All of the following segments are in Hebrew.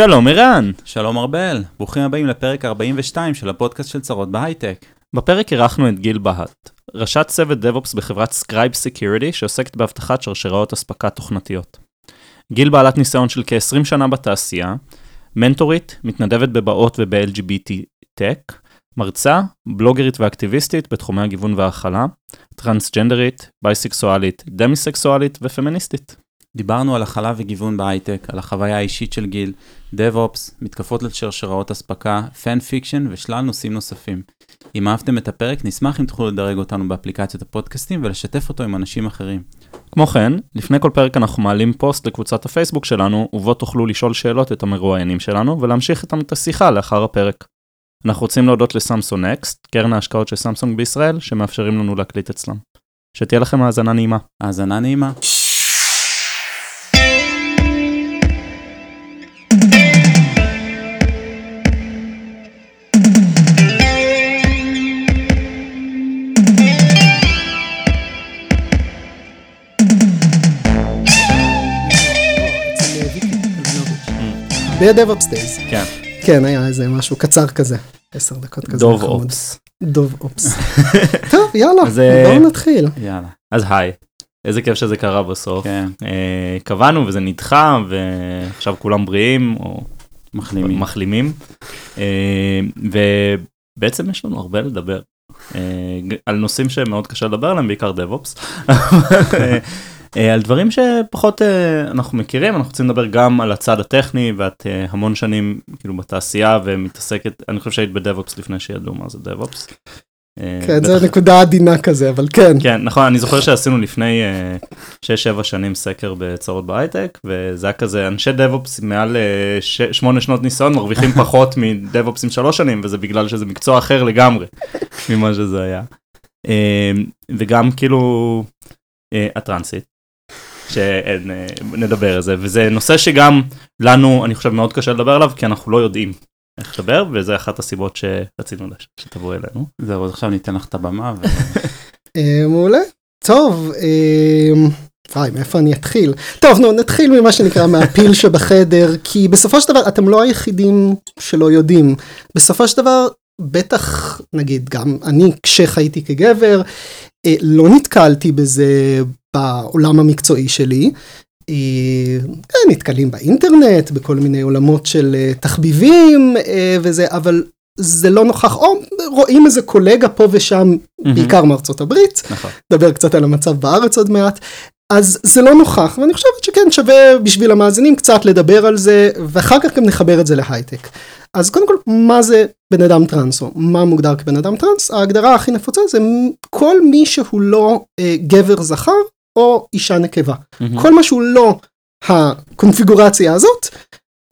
שלום ערן. שלום ארבל, ברוכים הבאים לפרק 42 של הפודקאסט של צרות בהייטק. בפרק אירחנו את גיל בהט, ראשת צוות DevOps בחברת Scribe Security שעוסקת באבטחת שרשראות אספקה תוכנתיות. גיל בעלת ניסיון של כ-20 שנה בתעשייה, מנטורית, מתנדבת בבאות וב-LGBT Tech, מרצה, בלוגרית ואקטיביסטית בתחומי הגיוון וההכלה, טרנסג'נדרית, בייסקסואלית, דמיסקסואלית ופמיניסטית. דיברנו על הכלה וגיוון בהייטק, על החוויה האישית של גיל, DevOps, מתקפות לשרשראות אספקה, fan fiction ושלל נושאים נוספים. אם אהבתם את הפרק, נשמח אם תוכלו לדרג אותנו באפליקציות הפודקאסטים ולשתף אותו עם אנשים אחרים. כמו כן, לפני כל פרק אנחנו מעלים פוסט לקבוצת הפייסבוק שלנו, ובו תוכלו לשאול שאלות את המרואיינים שלנו, ולהמשיך איתם את השיחה לאחר הפרק. אנחנו רוצים להודות לסמסונג נקסט, קרן ההשקעות של סמסונג בישראל, שמאפשרים לנו להקליט אצלם. שתהיה לכם האזנה נעימה. האזנה נעימה. ב-DevOps Days. כן. כן, היה איזה משהו קצר כזה, עשר דקות כזה. דוב. אופס. דוב אופס. טוב, יאללה, אז, אה, בואו נתחיל. יאללה. אז היי. איזה כיף שזה קרה בסוף. כן, אה, קבענו וזה נדחה, ועכשיו כולם בריאים, או מחלימים. מחלימים. אה, ובעצם יש לנו הרבה לדבר. אה, על נושאים שמאוד קשה לדבר עליהם, בעיקר DevOps. אה, על דברים שפחות אה, אנחנו מכירים, אנחנו רוצים לדבר גם על הצד הטכני, ואת אה, המון שנים כאילו בתעשייה ומתעסקת, אני חושב שהיית ב-DevOps לפני שידעו מה זה. אה, כן, זו נקודה עדינה כזה, אבל כן. כן, נכון, אני זוכר שעשינו לפני 6-7 שנים סקר בצרות בהייטק, וזה היה כזה, אנשי DevOps מעל 8 שנות ניסיון מרוויחים פחות מ-DevOps עם 3 שנים, וזה בגלל שזה מקצוע אחר לגמרי ממה שזה היה. וגם כאילו הטרנסית, שנדבר על זה, וזה נושא שגם לנו, אני חושב, מאוד קשה לדבר עליו, כי אנחנו לא יודעים איך לדבר, וזה אחת הסיבות שרצינו שתבואי אלינו. זהו, אז עכשיו ניתן לך את הבמה. ו- אה, מעולה. טוב, אה, וואי, מאיפה אני אתחיל? טוב, נו, נתחיל ממה שנקרא מהפיל שבחדר, כי בסופו של דבר אתם לא היחידים שלא יודעים. בסופו של דבר, בטח, נגיד, גם אני, כשחייתי כגבר, לא נתקלתי בזה בעולם המקצועי שלי. אה, כן, נתקלים באינטרנט, בכל מיני עולמות של אה, תחביבים אה, וזה, אבל זה לא נוכח, או רואים איזה קולגה פה ושם, בעיקר מארצות הברית, נכון. נדבר קצת על המצב בארץ עוד מעט. אז זה לא נוכח, ואני חושבת שכן שווה בשביל המאזינים קצת לדבר על זה, ואחר כך גם נחבר את זה להייטק. אז קודם כל, מה זה בן אדם טרנס, או מה מוגדר כבן אדם טרנס? ההגדרה הכי נפוצה זה כל מי שהוא לא אה, גבר זכר או אישה נקבה. מהמם. כל מה שהוא לא הקונפיגורציה הזאת,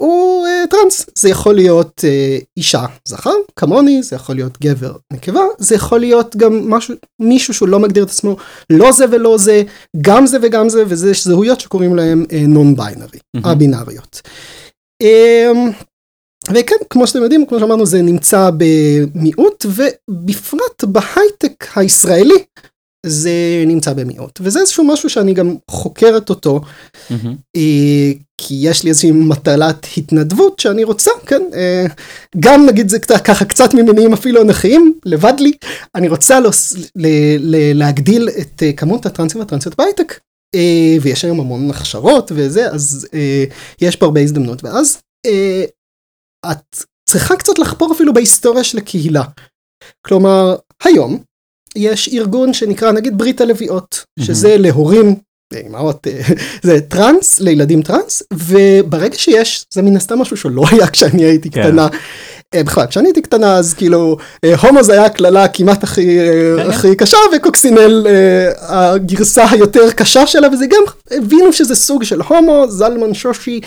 הוא אה, טרנס. זה יכול להיות אה, אישה זכר, כמוני, זה יכול להיות גבר נקבה, זה יכול להיות גם משהו, מישהו שהוא לא מגדיר את עצמו לא זה ולא זה, גם זה וגם זה, וזה זהויות שקוראים להם נון ביינרי, מהמם. א-בינאריות. אמ, וכן, כמו שאתם יודעים, כמו שאמרנו, זה נמצא במיעוט, ובפרט בהייטק הישראלי, זה נמצא במיעוט. וזה איזשהו משהו שאני גם חוקרת אותו. אה, כי יש לי איזושהי מטלת התנדבות שאני רוצה, כן, אה, גם נגיד זה קצת, ככה קצת ממניעים אפילו אנכיים, לבד לי, אני רוצה להוס, ל, ל, להגדיל את אה, כמות הטרנסים והטרנסיות בהייטק, ויש היום המון הכשרות וזה, אז יש פה הרבה הזדמנות, ואז אה, את צריכה קצת לחפור אפילו בהיסטוריה של הקהילה. כלומר, היום יש ארגון שנקרא נגיד ברית הלוויות, שזה להורים, אמהות, אה, זה טראנס, לילדים טראנס, וברגע שיש, זה מן הסתם משהו שלא היה כשאני הייתי כן. קטנה. אה, בכלל, כשאני הייתי קטנה אז כאילו, אה, הומו זה היה הקללה כמעט הכי, אה, כן, הכי קשה, וקוקסינל הגרסה היותר קשה שלה, וזה גם, הבינו שזה סוג של הומו, זלמן שושי,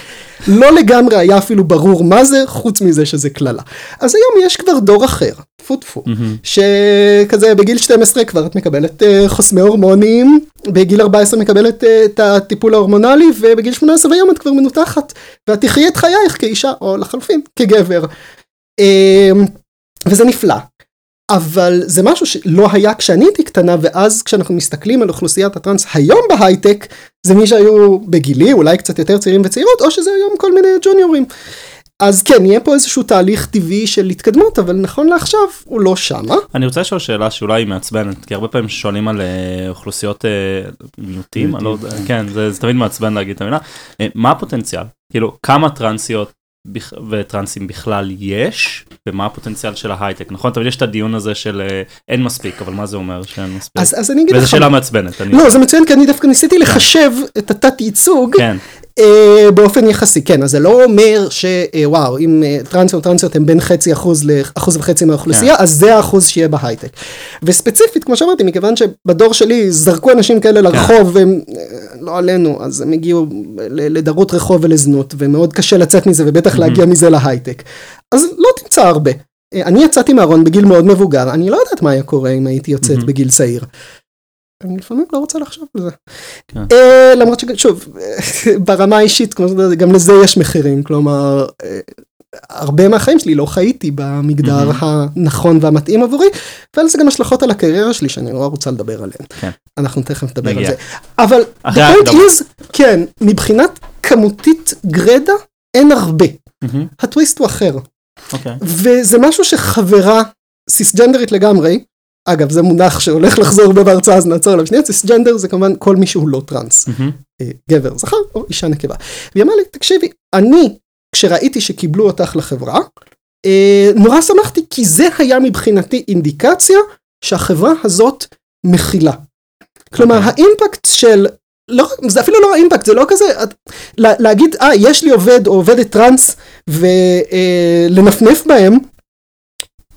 לא לגמרי היה אפילו ברור מה זה, חוץ מזה שזה קללה. אז היום יש כבר דור אחר, טפו טפו. שכזה בגיל 12 כבר את מקבלת חוסמי הורמונים, בגיל 14 מקבלת את הטיפול ההורמונלי, ובגיל 18 היום את כבר מנותחת, ואת תחיי את חייך כאישה, או לחלופין, כגבר. אה, וזה נפלא. אבל זה משהו שלא היה כשאני הייתי קטנה, ואז כשאנחנו מסתכלים על אוכלוסיית הטראנס היום בהייטק, זה מי שהיו בגילי, אולי קצת יותר צעירים וצעירות, או שזה היום כל מיני ג'וניורים. אז כן, יהיה פה איזשהו תהליך טבעי של התקדמות, אבל נכון לעכשיו הוא לא שמה. אני רוצה לשאול שאלה שאולי היא מעצבנת, כי הרבה פעמים שואלים על אה, אוכלוסיות אה, מיעוטים, לא כן, זה זה תמיד מעצבן להגיד את המילה. אה, מה הפוטנציאל? כאילו, כמה טרנסיות וטרנסים בכלל יש, ומה הפוטנציאל של ההייטק? נכון, תמיד יש את הדיון הזה של אה, אין מספיק, אבל מה זה אומר שאין מספיק? אז, אז אני אגיד וזו לך, שאלה מעצבנת. אני- לא, זה מצוין, כי אני דווקא ניסיתי לחשב את התת ייצוג כן, באופן יחסי, כן, אז זה לא אומר שוואו, אם אה, טרנסים או טרנסיות הם בין חצי אחוז לאחוז וחצי מהאוכלוסייה, כן. אז זה האחוז שיהיה בהייטק. וספציפית, כמו שאמרתי, מכיוון שבדור שלי זרקו אנשים כאלה לרחוב, והם, אה, לא עלינו, אז הם הגיעו לדרות רחוב ולזנות, ומאוד קשה לצאת מזה, ובטח להגיע מזה להייטק. אז לא תמצא הרבה. אה, אני יצאתי מהארון בגיל מאוד מבוגר, אני לא יודעת מה היה קורה אם הייתי יוצאת מהמם. בגיל צעיר. אני לפעמים לא רוצה לחשוב על זה. כן. אה, למרות ששוב, ברמה האישית, גם לזה יש מחירים, כלומר, אה, הרבה מהחיים שלי לא חייתי במגדר. הנכון והמתאים עבורי, ועל זה גם השלכות על הקריירה שלי שאני נורא רוצה לדבר עליהן. כן. אנחנו תכף נדבר על. זה. אבל אחרי the point is, כן, מבחינת כמותית גרדה, אין הרבה. הטוויסט הוא אחר. אוקיי. וזה משהו שחברה סיסג'נדרית לגמרי, אגב זה מונח שהולך לחזור בהרצאה אז נעצור עליו שנייה, סיסג'נדר זה כמובן כל מי שהוא לא טראנס, אה, גבר זכר או אישה נקבה. והיא אמרה לי תקשיבי, אני כשראיתי שקיבלו אותך לחברה, אה, נורא שמחתי כי זה היה מבחינתי אינדיקציה שהחברה הזאת מכילה. כלומר אוקיי. האימפקט של לא, זה אפילו לא האימפקט, זה לא כזה, את- לה, להגיד, אה, יש לי עובד או עובדת טראנס ולנפנף בהם,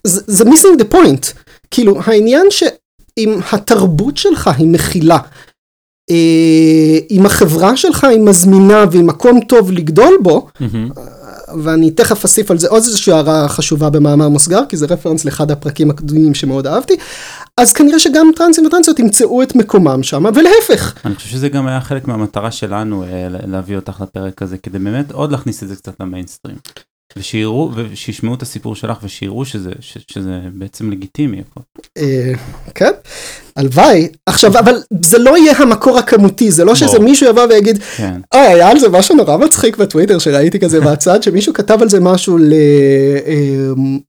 זה, זה missing the point. כאילו, העניין שאם התרבות שלך היא מכילה, אה, אם החברה שלך היא מזמינה והיא מקום טוב לגדול בו, מהמם. ואני תכף אוסיף על זה עוד איזושהי הערה חשובה במאמר מוסגר, כי זה רפרנס לאחד הפרקים הקדומים שמאוד אהבתי, אז כנראה שגם טרנסים וטרנסיות ימצאו את מקומם שם, ולהפך. אני חושב שזה גם היה חלק מהמטרה שלנו אה, להביא אותך לפרק הזה, כדי באמת עוד להכניס את זה קצת למיינסטרים. ושיראו, ושישמעו את הסיפור שלך ושיראו שזה, שזה בעצם לגיטימי. אה, כן, הלוואי. עכשיו, אבל זה לא יהיה המקור הכמותי, זה לא שזה ברור. מישהו יבוא ויגיד, כן. אוי, היה על זה משהו נורא מצחיק בטוויטר שראיתי כזה מהצד, שמישהו כתב על זה משהו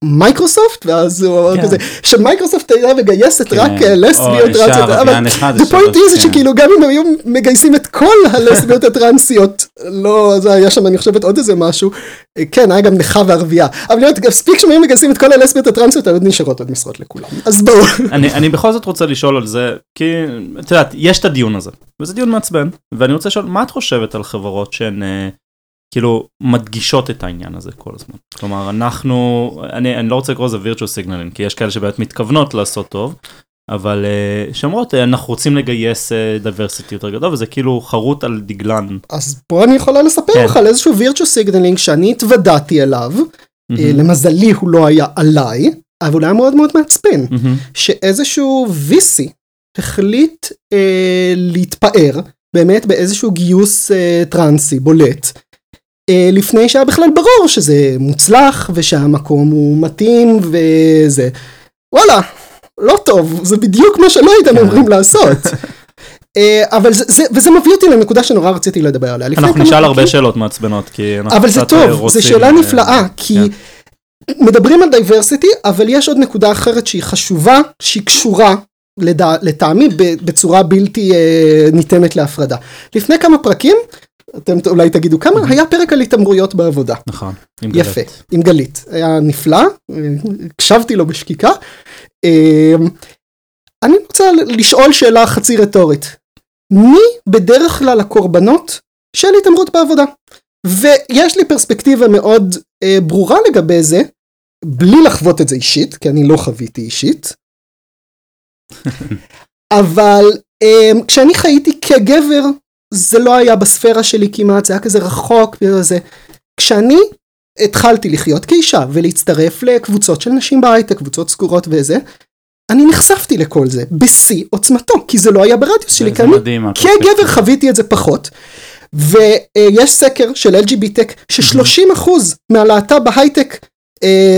למייקרוסופט, ואז הוא אמר כן. כזה, שמייקרוסופט הייתה מגייסת רק כן. אה, לסביות טרנסיות, אבל אחד, the זה. שכאילו גם אם היו מגייסים את כל הלסביות הטרנסיות, לא, זה היה שם אני חושבת עוד איזה משהו, אה, כן, היה גם נכה וערבייה, אבל מספיק שהם היו מגייסים את כל הלסביות הטרנסיות, היו נשארות עוד משרות לכולם, אז בואו. אני בכל זאת רוצה לשאול על זה, כי את יודעת, יש את הדיון הזה, וזה דיון מעצבן, ואני רוצה לשאול, מה את חושבת על חברות שהן אה, כאילו מדגישות את העניין הזה כל הזמן? כלומר, אנחנו, אני, אני לא רוצה לקרוא לזה virtual signaling, כי יש כאלה שבאמת מתכוונות לעשות טוב, אבל אה, שאומרות, אה, אנחנו רוצים לגייס diversity יותר גדול, וזה כאילו חרוט על דגלן. אז פה אני יכולה לספר כן. לך על איזשהו virtual signaling שאני התוודעתי אליו, אה, למזלי הוא לא היה עליי, אבל היה מאוד מאוד מעצבן, מהמם, שאיזשהו VC החליט אה, להתפאר באמת באיזשהו גיוס אה, טרנסי בולט, אה, לפני שהיה בכלל ברור שזה מוצלח ושהמקום הוא מתאים וזה. וואלה, לא טוב, זה בדיוק מה שלא הייתם כן. אמורים לעשות. אה, אבל זה, זה, וזה מביא אותי לנקודה שנורא רציתי לדבר עליה. אנחנו נשאל הרבה שאלות מעצבנות, כי אנחנו אבל זה קצת, אה, טוב, רוצים, זו שאלה אה, נפלאה, כי כן. מדברים על דייברסיטי, אבל יש עוד נקודה אחרת שהיא חשובה, שהיא קשורה לדע, לטעמי בצורה בלתי אה, ניתנת להפרדה. לפני כמה פרקים, אתם אולי תגידו כמה, היה פרק על התעמרויות בעבודה. נכון, עם יפה, גלית. עם גלית. היה נפלא, הקשבתי לו בשקיקה. אה, אני רוצה לשאול שאלה חצי רטורית. מי בדרך כלל הקורבנות של התעמרות בעבודה? ויש לי פרספקטיבה מאוד אה, ברורה לגבי זה, בלי לחוות את זה אישית, כי אני לא חוויתי אישית. אבל אה, כשאני חייתי כגבר, זה לא היה בספירה שלי כמעט, זה היה כזה רחוק וזה. כשאני התחלתי לחיות כאישה ולהצטרף לקבוצות של נשים בהייטק, קבוצות סגורות וזה, אני נחשפתי לכל זה בשיא עוצמתו, כי זה לא היה ברדיוס שלי, כי אני. כגבר חוויתי את זה פחות. ויש סקר של LGBTech ש-30% מהלהט"ב בהייטק אה,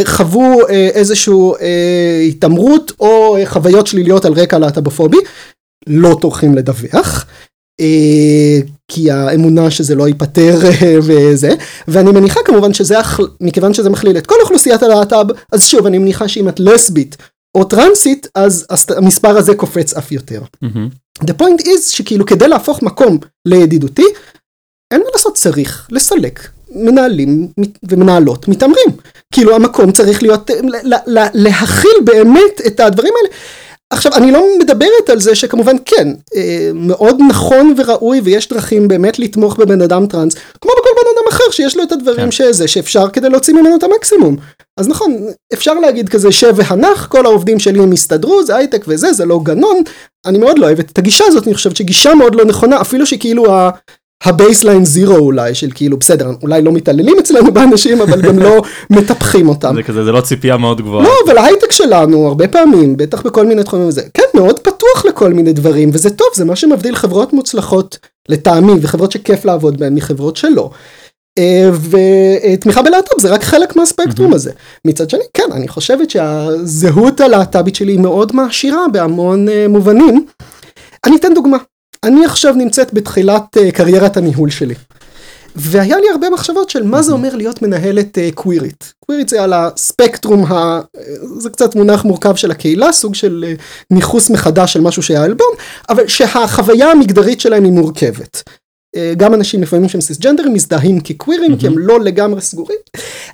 חוו אה, איזשהו אה, התעמרות או אה, חוויות שליליות על רקע להט"בופובי, לא טורחים לדווח. אה, כי האמונה שזה לא ייפתר וזה, ואני מניחה כמובן שזה, מכיוון שזה מכליל את כל אוכלוסיית הלהט"ב, אז שוב, אני מניחה שאם את לסבית או טרנסית, אז המספר הזה קופץ אף יותר. Mm-hmm. The point is שכאילו כדי להפוך מקום לידידותי, אין מה לעשות, צריך לסלק מנהלים ומנהלות מתעמרים. כאילו המקום צריך להיות, להכיל באמת את הדברים האלה. עכשיו אני לא מדברת על זה שכמובן כן אה, מאוד נכון וראוי ויש דרכים באמת לתמוך בבן אדם טראנס כמו בכל בן אדם אחר שיש לו את הדברים כן. שזה שאפשר כדי להוציא ממנו את המקסימום אז נכון אפשר להגיד כזה שב והנח כל העובדים שלי הם יסתדרו זה הייטק וזה זה לא גנון אני מאוד לא אוהבת את הגישה הזאת אני חושבת שגישה מאוד לא נכונה אפילו שכאילו ה baseline zero אולי של כאילו בסדר אולי לא מתעללים אצלנו באנשים אבל גם לא מטפחים אותם. זה כזה זה לא ציפייה מאוד גבוהה. לא אבל ההייטק שלנו הרבה פעמים בטח בכל מיני תחומים וזה כן מאוד פתוח לכל מיני דברים וזה טוב זה מה שמבדיל חברות מוצלחות לטעמי וחברות שכיף לעבוד בהן מחברות שלא. אה, ותמיכה בלהט"ב זה רק חלק מהספקטרום הזה. מצד שני כן אני חושבת שהזהות הלהט"בית שלי היא מאוד מעשירה בהמון אה, מובנים. אני אתן דוגמה. אני עכשיו נמצאת בתחילת uh, קריירת הניהול שלי. והיה לי הרבה מחשבות של מה זה אומר להיות מנהלת קווירית. קווירית זה על הספקטרום, ה... זה קצת מונח מורכב של הקהילה, סוג של ניכוס מחדש של משהו שהיה עלבון, אבל שהחוויה המגדרית שלהם היא מורכבת. גם אנשים לפעמים שהם סיסג'נדרים מזדהים כקווירים, mm-hmm. כי הם לא לגמרי סגורים.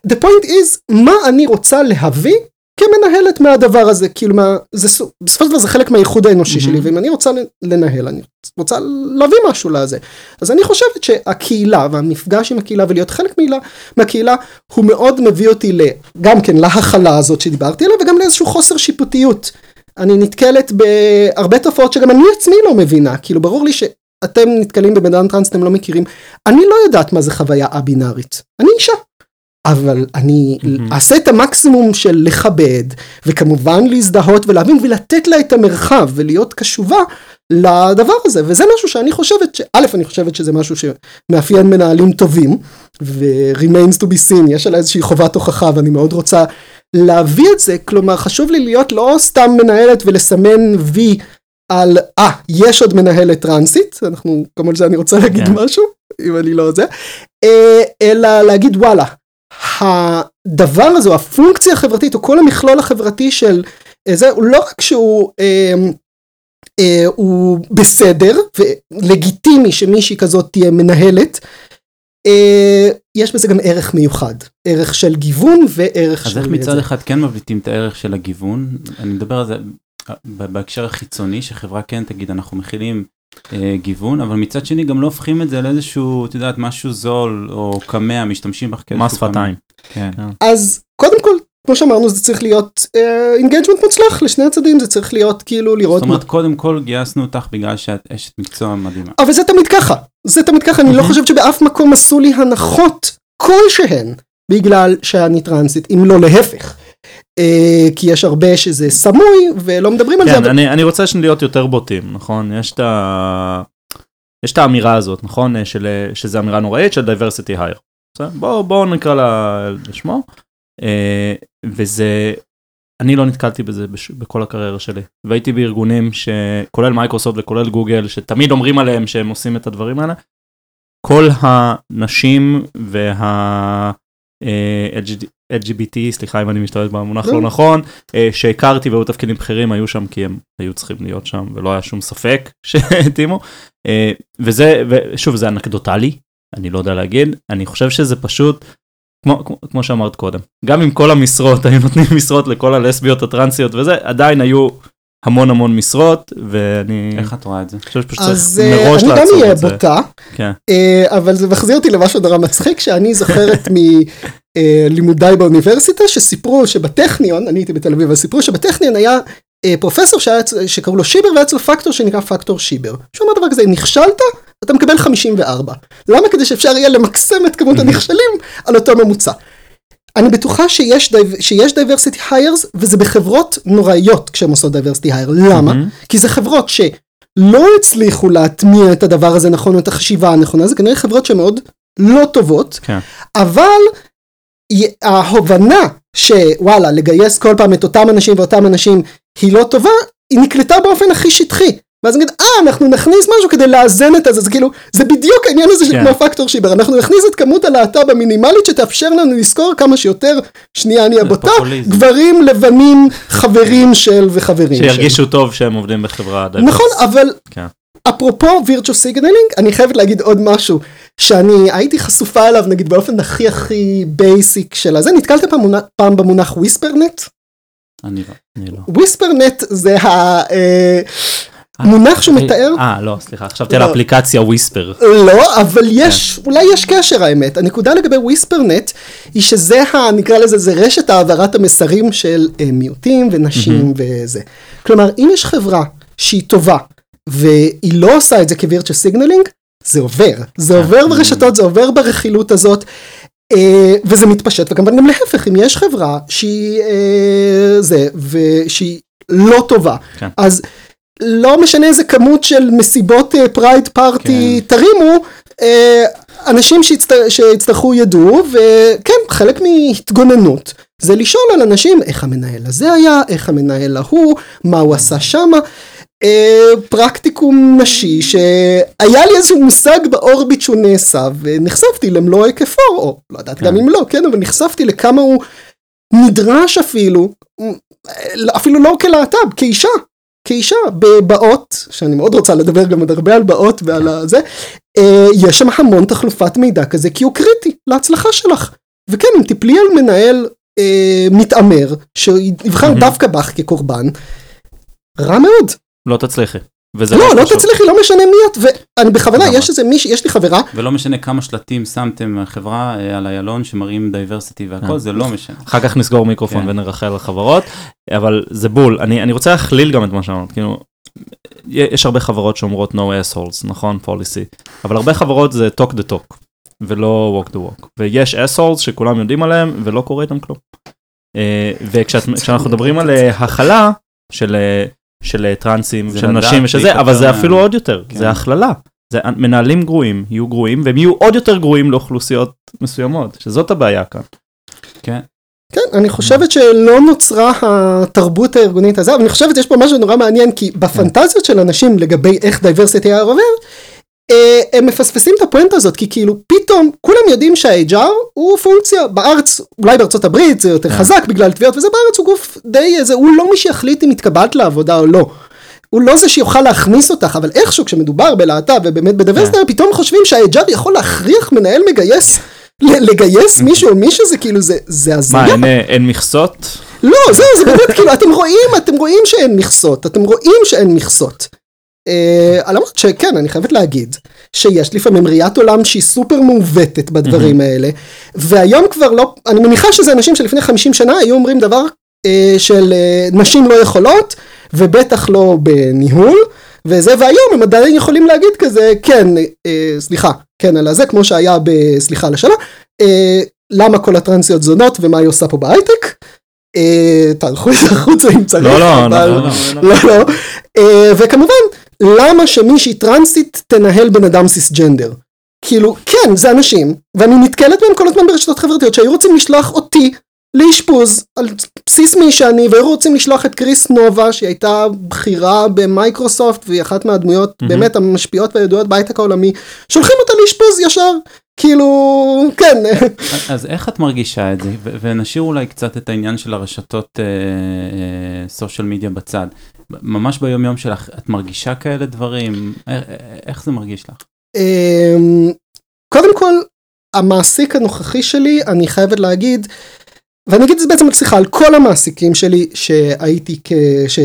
The point is, מה אני רוצה להביא כמנהלת מהדבר הזה, כאילו מה, זה בסופו של דבר זה חלק מהייחוד האנושי mm-hmm. שלי, ואם אני רוצה לנהל, אני רוצה להביא משהו לזה. אז אני חושבת שהקהילה והמפגש עם הקהילה ולהיות חלק מהקהילה, מהקהילה הוא מאוד מביא אותי גם כן להכלה הזאת שדיברתי עליה וגם לאיזשהו חוסר שיפוטיות. אני נתקלת בהרבה תופעות שגם אני עצמי לא מבינה, כאילו ברור לי שאתם נתקלים בבן אדם טרנס אתם לא מכירים, אני לא יודעת מה זה חוויה א-בינארית, אני אישה. אבל אני. אעשה את המקסימום של לכבד וכמובן להזדהות ולהבין ולתת לה את המרחב ולהיות קשובה לדבר הזה וזה משהו שאני חושבת שא' אני חושבת שזה משהו שמאפיין מנהלים טובים ו-remains to be seen יש עליי איזושהי חובת הוכחה ואני מאוד רוצה להביא את זה כלומר חשוב לי להיות לא סתם מנהלת ולסמן וי על אה יש עוד מנהלת טרנסית אנחנו זה אני רוצה להגיד yeah. כן. משהו אם אני לא זה אה, אלא להגיד וואלה הדבר הזה, או הפונקציה החברתית, או כל המכלול החברתי של אה, זה, הוא לא רק שהוא אה, אה, הוא בסדר ולגיטימי שמישהי כזאת תהיה מנהלת, אה, יש בזה גם ערך מיוחד, ערך של גיוון וערך אז של... אז איך מצד זה. אחד כן מבליטים את הערך של הגיוון? אני מדבר על זה אה, בהקשר החיצוני, שחברה כן תגיד אנחנו מכילים גיוון, אבל מצד שני גם לא הופכים את זה לאיזשהו, את יודעת, משהו זול או קמע, משתמשים בך כאיזשהו... מס שפתיים. כן. אז קודם כל, כמו שאמרנו, זה צריך להיות engagement uh, מוצלח לשני הצדדים, זה צריך להיות כאילו לראות... זאת אומרת, מה... קודם כל גייסנו אותך בגלל שאת אשת מקצוע מדהימה. אבל זה תמיד ככה, זה תמיד ככה, אני לא חושבת שבאף מקום עשו לי הנחות כלשהן בגלל שאני טרנסית, אם לא להפך. Uh, כי יש הרבה שזה סמוי ולא מדברים על כן, זה. כן, אני, אבל... אני רוצה להיות יותר בוטים, נכון? יש את, ה... יש את האמירה הזאת, נכון? של, שזה אמירה נוראית של diversity hire. בואו בוא נקרא לה לשמו. וזה, אני לא נתקלתי בזה בש, בכל הקריירה שלי. והייתי בארגונים שכולל מייקרוסופט וכולל גוגל, שתמיד אומרים עליהם שהם עושים את הדברים האלה. כל הנשים וה... LGBT, סליחה אם אני משתמש במונח לא נכון, אה, שהכרתי והיו תפקידים בכירים היו שם כי הם היו צריכים להיות שם ולא היה שום ספק שהתאימו. אה, וזה, ושוב זה אנקדוטלי, אני לא יודע להגיד, אני חושב שזה פשוט, כמו, כמו, כמו שאמרת קודם, גם אם כל המשרות היו נותנים משרות לכל הלסביות הטרנסיות וזה, עדיין היו המון המון משרות ואני איך את רואה את זה? חושב שפשוט צריך אה, מראש לעצור את זה. אני גם אהיה בוטה, כן. אבל זה מחזיר אותי למשהו נורא מצחיק שאני זוכרת מלימודיי באוניברסיטה שסיפרו שבטכניון, אני הייתי בתל אביב, אבל סיפרו שבטכניון היה אה, פרופסור שקראו לו שיבר והיה אצלו פקטור שנקרא פקטור שיבר. שהוא אומר דבר כזה, נכשלת, אתה מקבל 54. למה? כדי שאפשר יהיה למקסם את כמות הנכשלים על אותו ממוצע. אני בטוחה שיש, שיש diversity hires וזה בחברות נוראיות כשהן עושות diversity hire. למה? Mm-hmm. כי זה חברות שלא הצליחו להטמיע את הדבר הזה נכון, את החשיבה הנכונה, זה כנראה חברות שמאוד לא טובות, כן. אבל ההובנה שוואלה לגייס כל פעם את אותם אנשים ואותם אנשים היא לא טובה, היא נקלטה באופן הכי שטחי. ואז נגיד, אה, אנחנו נכניס משהו כדי לאזן את זה, זה כאילו, זה בדיוק העניין הזה של כן. כמו פקטור שיבר, אנחנו נכניס את כמות הלהט"ב המינימלית שתאפשר לנו לזכור כמה שיותר, שנייה אני הבוטה. גברים לבנים חברים של וחברים של. שירגישו טוב שהם עובדים בחברה. נכון. אבל כן. אפרופו virtual signaling, אני חייבת להגיד עוד משהו, שאני הייתי חשופה אליו נגיד באופן הכי הכי basic של הזה, נתקלת פעם, פעם במונח whispernet? אני לא. אני לא. whispernet זה המונח שמתאר, אה, לא, סליחה, חשבתי על לא. האפליקציה Whisper. לא, אבל יש, אולי יש קשר האמת. הנקודה לגבי whispernet היא שזה, ה, נקרא לזה, זה רשת העברת המסרים של אה, מיעוטים ונשים וזה. כלומר, אם יש חברה שהיא טובה והיא לא עושה את זה כ virtual signaling, זה עובר. זה עובר ברשתות, זה עובר ברכילות הזאת. אה, וזה מתפשט, וכמובן גם להפך, אם יש חברה שהיא אה, זה, ושהיא לא טובה, כן. אז לא משנה איזה כמות של מסיבות pride party תרימו, אה, אנשים שיצט... שיצטרכו ידעו, וכן, חלק מהתגוננות זה לשאול על אנשים איך המנהל הזה היה, איך המנהל ההוא, מה הוא עשה שמה. אה, פרקטיקום נשי שהיה לי איזשהו מושג באורביט שהוא נעשה ונחשפתי למלוא היקפו או לא יודעת כן. גם אם לא כן אבל נחשפתי לכמה הוא נדרש אפילו אפילו לא כלהט"ב כאישה כאישה בבאות שאני מאוד רוצה לדבר גם עוד הרבה על באות ועל הזה אה, יש שם המון תחלופת מידע כזה כי הוא קריטי להצלחה שלך וכן אם תפלי על מנהל אה, מתעמר שיבחר. דווקא בך כקורבן רע מאוד לא תצליחי. וזה לא, לא חשוב. תצליחי, לא משנה מי את, ואני בכוונה, לגמרי. יש איזה מישהי, יש לי חברה, ולא משנה כמה שלטים שמתם מהחברה אה, על איילון שמראים diversity והכל, כן. זה לא משנה. אחר כך נסגור מיקרופון כן. ונרחל על חברות, אבל זה בול. אני, אני רוצה להכליל גם את מה שאמרת, כאילו, יש הרבה חברות שאומרות no assholes, נכון? policy, אבל הרבה חברות זה talk the talk, ולא walk the walk, ויש assholes שכולם יודעים עליהם ולא קורה איתם כלום. אה, וכשאנחנו מדברים על אה, הכלה של, אה, של אה, טרנסים, זה של נשים ושזה, להיפטר אבל זה אפילו עוד יותר, כן. זה הכללה. זה מנהלים גרועים, יהיו גרועים, והם יהיו עוד יותר גרועים לאוכלוסיות מסוימות, שזאת הבעיה כאן. כן. כן, אני חושבת שלא נוצרה התרבות הארגונית הזו, אבל אני חושבת שיש פה משהו נורא מעניין, כי בפנטזיות של אנשים לגבי איך diversity היה עובר, אה, הם מפספסים את הפואנטה הזאת, כי כאילו פתאום כולם יודעים שה-HR הוא פונקציה, בארץ, אולי בארצות הברית זה יותר כן. חזק בגלל תביעות וזה, בארץ הוא גוף די איזה, הוא לא מי שיחליט אם התקבלת לעבודה או לא. הוא לא זה שיוכל להכניס אותך, אבל איכשהו כשמדובר בלהט"ב ובאמת בדייברסיטי, כן. פתאום חושבים שה-HR יכול להכריח מנהל מגייס, לגייס מישהו או מישהו, זה כאילו, זה, זה הזיה. מה, אין, אה, אין מכסות? לא, זהו, זה באמת כאילו, אתם רואים, אתם רואים שאין מכסות, אתם רואים שאין מכסות. אה, למרות שכן, אני חייבת להגיד, שיש לפעמים ראיית עולם שהיא סופר מעוותת בדברים האלה, והיום כבר לא, אני מניחה שזה אנשים שלפני 50 שנה היו אומרים דבר אה, של אה, נשים לא יכולות, ובטח לא בניהול, וזה, והיום הם עדיין יכולים להגיד כזה, כן, אה, סליחה, כן על הזה, כמו שהיה בסליחה על השאלה, אה, למה כל הטרנסיות זונות ומה היא עושה פה בהייטק. אה, תערכו את זה החוצה אם צריך, לא, לא, אבל- לא, לא, לא, לא. אה, וכמובן, למה שמישהי טרנסית תנהל בן אדם סיסג'נדר? כאילו, כן, זה אנשים, ואני נתקלת בהם כל הזמן ברשתות חברתיות שהיו רוצים לשלוח אותי לאשפוז על בסיס מי שאני, והיו רוצים לשלוח את קריס נובה, שהיא הייתה בכירה במייקרוסופט, והיא אחת מהדמויות מהמם. באמת המשפיעות והידועות בהייטק העולמי, שולחים אותה לאשפוז ישר, כאילו, כן, אז איך את מרגישה את זה? ונשאיר אולי קצת את העניין של הרשתות סושיאל מדיה בצד. ממש ביום יום שלך, את מרגישה כאלה דברים? א- א- איך זה מרגיש לך? אמ, קודם כל, המעסיק הנוכחי שלי, אני חייבת להגיד, ואני אגיד את זה בעצם, סליחה, על כל המעסיקים שלי שהייתי, כ... ש...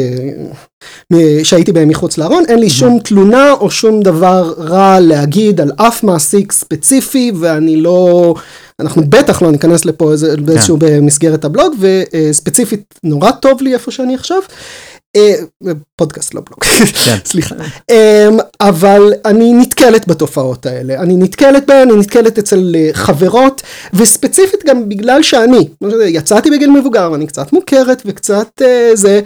שהייתי בהם מחוץ לארון, אין לי שום תלונה או שום דבר רע להגיד על אף מעסיק ספציפי, ואני לא, אנחנו בטח לא ניכנס לפה איזה, באיזשהו במסגרת הבלוג, וספציפית נורא טוב לי איפה שאני עכשיו. אה, פודקאסט לא בלוג, כן. סליחה. אמ, אבל אני נתקלת בתופעות האלה, אני נתקלת בהן, אני נתקלת אצל אה, חברות, וספציפית גם בגלל שאני, יצאתי בגיל מבוגר, אני קצת מוכרת וקצת אה, זה,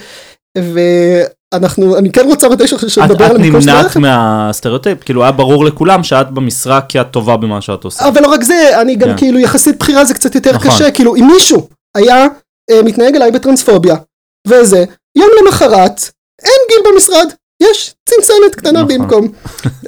ואנחנו, אני כן רוצה מתישהו את, שנדבר את על המקום נמנעת שלך. מהסטריאוטיפ, כאילו היה ברור לכולם שאת במשרה כי את טובה במה שאת עושה. אבל לא רק זה, אני גם כן. כאילו יחסית בחירה זה קצת יותר נכון. קשה, כאילו אם מישהו היה אה, מתנהג אליי בטרנספוביה, וזה, יום למחרת, אין גיל במשרד, יש צנצנת קטנה נכון. במקום.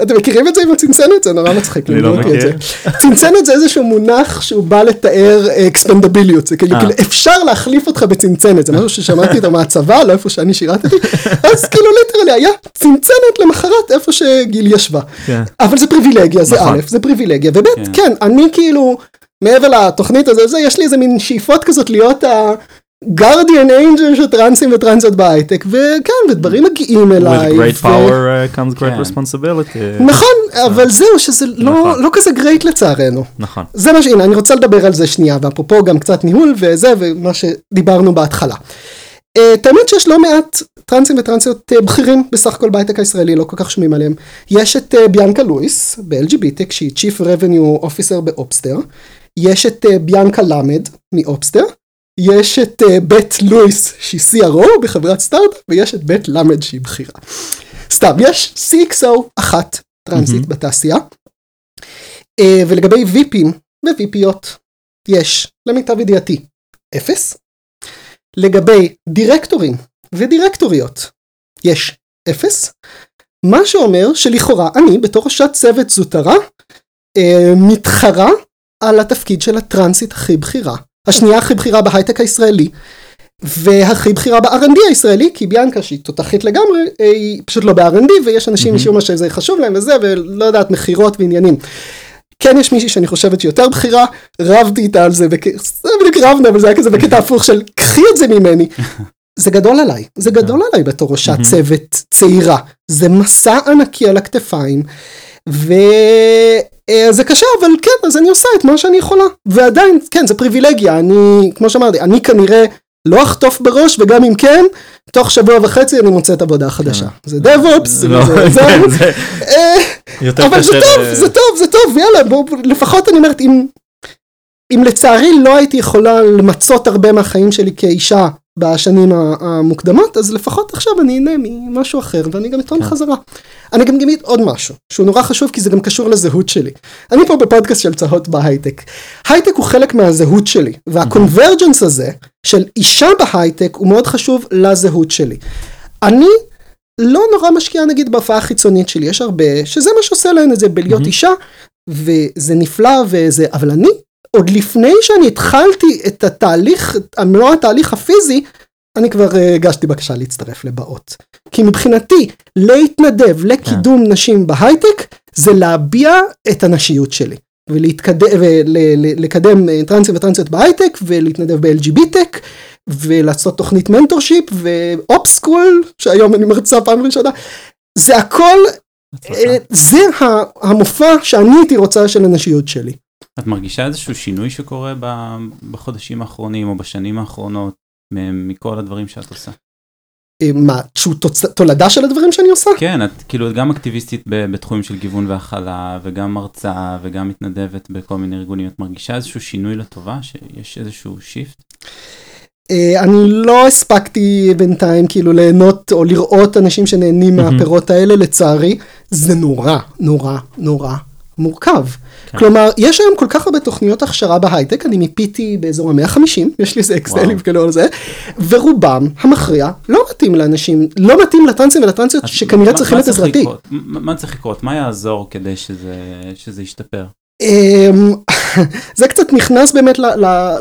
אתם מכירים את זה עם הצנצנת? זה נורא מצחיק. אני לא מכיר. זה. צנצנת זה איזשהו מונח שהוא בא לתאר אקספנדביליות, זה כאילו אה. כאילו אפשר להחליף אותך בצנצנת, זה משהו ששמעתי אותו מהצבא, לא איפה שאני שירתתי, אז כאילו ליטרלי היה צנצנת למחרת איפה שגיל ישבה. כן. אבל זה פריבילגיה, זה נכון. א', זה פריבילגיה, וב', כן. כן, אני כאילו, מעבר לתוכנית הזו, זה, יש לי איזה מין שאיפות כזאת להיות. guardian angel של טרנסים וטרנסיות בהייטק, וכן, ודברים מגיעים אליי. With great ו- power uh, comes great כן. responsibility. נכון, אבל זהו, שזה לא, נכון. לא כזה great לצערנו. נכון. זה מה שהנה, אני רוצה לדבר על זה שנייה, ואפרופו גם קצת ניהול וזה, ומה שדיברנו בהתחלה. אה, את האמת שיש לא מעט טרנסים וטרנסיות אה, בכירים בסך הכל בהייטק הישראלי, לא כל כך שומעים עליהם. יש את אה, ביאנקה לואיס ב-LGBTech, שהיא Chief Revenue Officer באופסטר. יש את אה, ביאנקה למד מאופסטר. יש את אה, בית לואיס שהיא CRO בחברת סטארט, ויש את בית למד שהיא בכירה. סתם, יש CXO אחת טרנסית. בתעשייה. אה, ולגבי VPים ו-VPיות, יש, למיטב ידיעתי, אפס. לגבי דירקטורים ודירקטוריות, יש אפס. מה שאומר שלכאורה אני, בתור ראשת צוות זוטרה, אה, מתחרה על התפקיד של הטרנסית הכי בכירה. השנייה הכי בכירה בהייטק הישראלי, והכי בכירה ב-R&D הישראלי, כי ביאנקה שהיא תותחית לגמרי, אה, היא פשוט לא ב-R&D, ויש אנשים. משום מה שזה חשוב להם וזה, ולא יודעת, מכירות ועניינים. כן יש מישהי שאני חושבת שהיא יותר בכירה, רבתי איתה על זה, בק- זה בדיוק רבנו, אבל זה היה כזה בקטע הפוך של קחי את זה ממני. זה גדול עליי, זה גדול עליי בתור ראשת. צוות צעירה, זה מסע ענקי על הכתפיים, וזה קשה, אבל כן, אז אני עושה את מה שאני יכולה, ועדיין, כן, זה פריבילגיה, אני, כמו שאמרתי, אני כנראה לא אחטוף בראש, וגם אם כן, תוך שבוע וחצי אני מוצאת עבודה חדשה. זה DevOps, לא, כן, זה אה, אבל זה. טוב, זה טוב, זה טוב, יאללה, לפחות אני אומרת, אם, אם לצערי לא הייתי יכולה למצות הרבה מהחיים שלי כאישה בשנים המוקדמות, אז לפחות עכשיו אני אהנה ממשהו אחר, ואני גם אטעון כן. חזרה. אני גם אגיד עוד משהו, שהוא נורא חשוב, כי זה גם קשור לזהות שלי. אני פה בפודקאסט של צהות בהייטק. הייטק הוא חלק מהזהות שלי, והקונברג'נס הזה, של אישה בהייטק, הוא מאוד חשוב לזהות שלי. אני לא נורא משקיעה נגיד בהופעה החיצונית שלי, יש הרבה, שזה מה שעושה להן את זה בלהיות. אישה, וזה נפלא וזה, אבל אני, עוד לפני שאני התחלתי את התהליך, מלוא התהליך הפיזי, אני כבר אה, הגשתי בקשה להצטרף לבאות. כי מבחינתי, להתנדב לקידום נשים בהייטק, זה להביע את הנשיות שלי. ולקדם טרנסים וטרנסיות בהייטק, ולהתנדב ב-LGBTech, ולעשות תוכנית mentorship, ו OpsSchool, שהיום אני מרצה פעם ראשונה. זה הכל, אה, זה המופע שאני הייתי רוצה של הנשיות שלי. את מרגישה איזשהו שינוי שקורה בחודשים האחרונים או בשנים האחרונות מכל הדברים שאת עושה? מה, שהוא תוצ... תולדה של הדברים שאני עושה? כן, את כאילו גם אקטיביסטית בתחומים של גיוון והכלה, וגם מרצה, וגם מתנדבת בכל מיני ארגונים. את מרגישה איזשהו שינוי לטובה, שיש איזשהו שיפט? אה, אני לא הספקתי בינתיים כאילו ליהנות או לראות אנשים שנהנים. מהפירות האלה, לצערי. זה נורא, נורא, נורא מורכב. כן. כלומר, יש היום כל כך הרבה תוכניות הכשרה בהייטק, אני מיפיתי באזור ה-150, יש לי איזה אקסלים. כאלו על זה, ורובם המכריע לא מתאים לאנשים, לא מתאים לטרנסים ולטרנסיות שכנראה צריכים את עזרתי. מה צריך לקרות? מה יעזור כדי שזה שזה ישתפר? אמ, זה קצת נכנס באמת